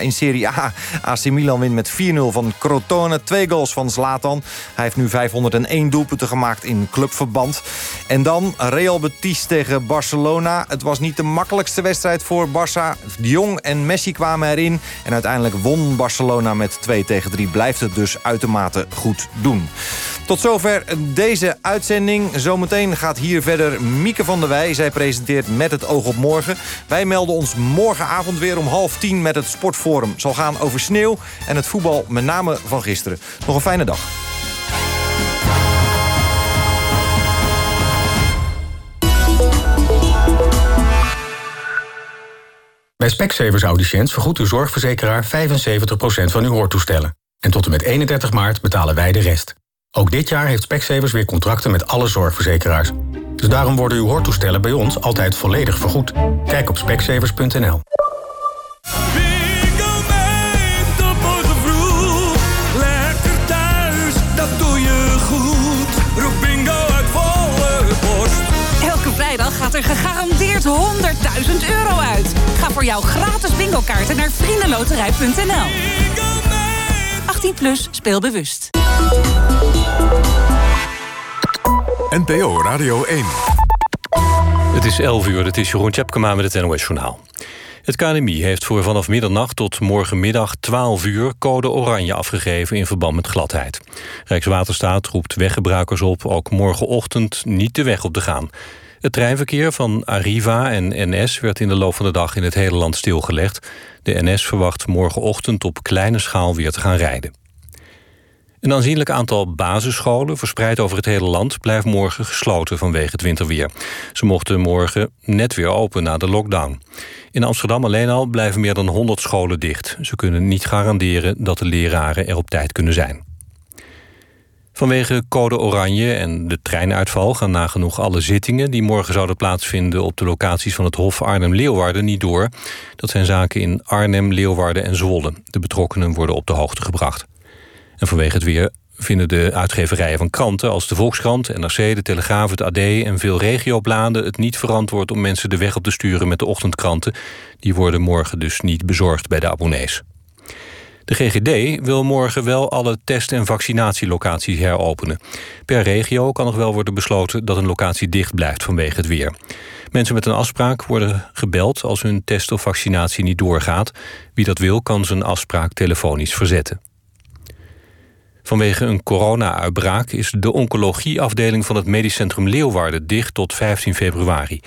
in Serie A, AC Milan wint met 4-0 van Crotone. Twee goals van Zlatan. Hij heeft nu 501 doelpunten gemaakt in clubverband. En dan Real tegen Barcelona. Het was niet de makkelijkste wedstrijd voor Barça. De Jong en Messi kwamen erin. En uiteindelijk won Barcelona met 2 tegen 3. Blijft het dus uitermate goed doen. Tot zover deze uitzending. Zometeen gaat hier verder Mieke van der Wij. Zij presenteert Met het oog op morgen. Wij melden ons morgenavond weer om half tien met het Sportforum. Zal gaan over sneeuw en het voetbal, met name van gisteren. Nog een fijne dag. Bij Specsavers Audiciënt vergoedt uw zorgverzekeraar 75% van uw hoortoestellen. En tot en met 31 maart betalen wij de rest. Ook dit jaar heeft Specsavers weer contracten met alle zorgverzekeraars. Dus daarom worden uw hoortoestellen bij ons altijd volledig vergoed. Kijk op specsavers.nl. Elke vrijdag gaat er gegarandeerd 100.000 euro uit. Ga voor jouw gratis bingo-kaarten naar vriendenloterij.nl. 18 plus, speel bewust. NPO Radio 1. Het is 11 uur, het is Jeroen Tjepkema met het NOS Journaal. Het KNMI heeft voor vanaf middernacht tot morgenmiddag 12 uur code oranje afgegeven in verband met gladheid. Rijkswaterstaat roept weggebruikers op ook morgenochtend niet de weg op te gaan. Het treinverkeer van Arriva en NS werd in de loop van de dag in het hele land stilgelegd. De NS verwacht morgenochtend op kleine schaal weer te gaan rijden. Een aanzienlijk aantal basisscholen, verspreid over het hele land... blijft morgen gesloten vanwege het winterweer. Ze mochten morgen net weer open na de lockdown. In Amsterdam alleen al blijven meer dan 100 scholen dicht. Ze kunnen niet garanderen dat de leraren er op tijd kunnen zijn. Vanwege code oranje en de treinuitval gaan nagenoeg alle zittingen... die morgen zouden plaatsvinden op de locaties van het Hof Arnhem-Leeuwarden niet door. Dat zijn zaken in Arnhem, Leeuwarden en Zwolle. De betrokkenen worden op de hoogte gebracht. En vanwege het weer vinden de uitgeverijen van kranten als de Volkskrant, NRC, de Telegraaf, het AD en veel regiobladen het niet verantwoord om mensen de weg op te sturen met de ochtendkranten. Die worden morgen dus niet bezorgd bij de abonnees. De GGD wil morgen wel alle test- en vaccinatielocaties heropenen. Per regio kan nog wel worden besloten dat een locatie dicht blijft vanwege het weer. Mensen met een afspraak worden gebeld als hun test of vaccinatie niet doorgaat. Wie dat wil kan zijn afspraak telefonisch verzetten. Vanwege een corona-uitbraak is de oncologieafdeling van het Medisch Centrum Leeuwarden dicht tot 15 februari.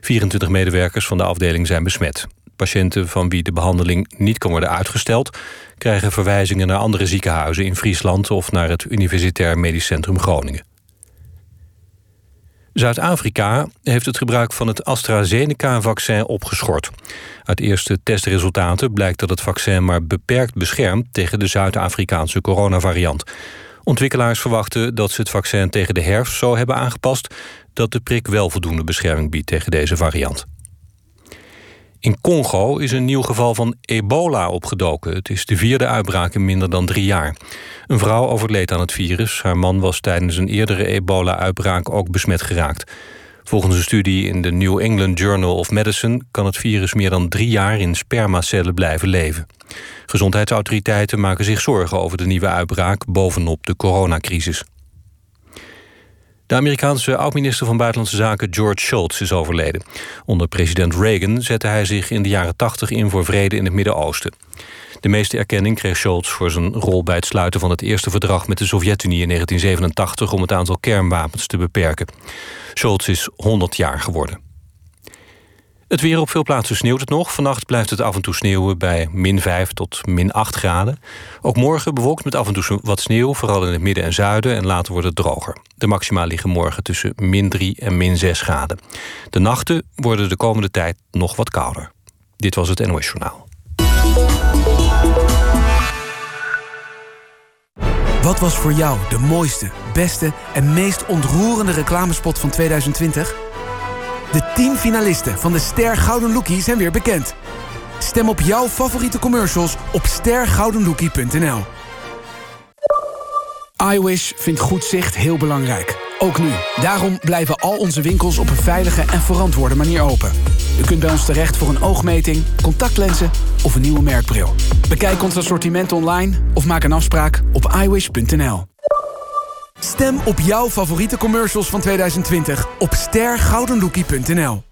24 medewerkers van de afdeling zijn besmet. Patiënten van wie de behandeling niet kan worden uitgesteld... krijgen verwijzingen naar andere ziekenhuizen in Friesland... of naar het Universitair Medisch Centrum Groningen. Zuid-Afrika heeft het gebruik van het AstraZeneca-vaccin opgeschort. Uit eerste testresultaten blijkt dat het vaccin maar beperkt beschermt... tegen de Zuid-Afrikaanse coronavariant. Ontwikkelaars verwachten dat ze het vaccin tegen de herfst zo hebben aangepast... dat de prik wel voldoende bescherming biedt tegen deze variant. In Congo is een nieuw geval van ebola opgedoken. Het is de vierde uitbraak in minder dan drie jaar. Een vrouw overleed aan het virus. Haar man was tijdens een eerdere ebola-uitbraak ook besmet geraakt. Volgens een studie in de New England Journal of Medicine... kan het virus meer dan drie jaar in spermacellen blijven leven. Gezondheidsautoriteiten maken zich zorgen over de nieuwe uitbraak... bovenop de coronacrisis. De Amerikaanse oud-minister van Buitenlandse Zaken George Shultz is overleden. Onder president Reagan zette hij zich in de jaren 80 in voor vrede in het Midden-Oosten. De meeste erkenning kreeg Shultz voor zijn rol bij het sluiten van het eerste verdrag met de Sovjet-Unie in 1987 om het aantal kernwapens te beperken. Shultz is 100 jaar geworden. Het weer op veel plaatsen sneeuwt het nog. Vannacht blijft het af en toe sneeuwen bij min 5 tot min 8 graden. Ook morgen bewolkt met af en toe wat sneeuw, vooral in het midden en zuiden. En later wordt het droger. De maxima liggen morgen tussen min 3 en min 6 graden. De nachten worden de komende tijd nog wat kouder. Dit was het NOS Journaal. Wat was voor jou de mooiste, beste en meest ontroerende reclamespot van 2020? De 10 finalisten van de Ster Gouden Lookie zijn weer bekend. Stem op jouw favoriete commercials op stergoudenlookie.nl. iWish vindt goed zicht heel belangrijk. Ook nu. Daarom blijven al onze winkels op een veilige en verantwoorde manier open. U kunt bij ons terecht voor een oogmeting, contactlenzen of een nieuwe merkbril. Bekijk ons assortiment online of maak een afspraak op iWish.nl. Stem op jouw favoriete commercials van 2020 op stergoudenlookie.nl.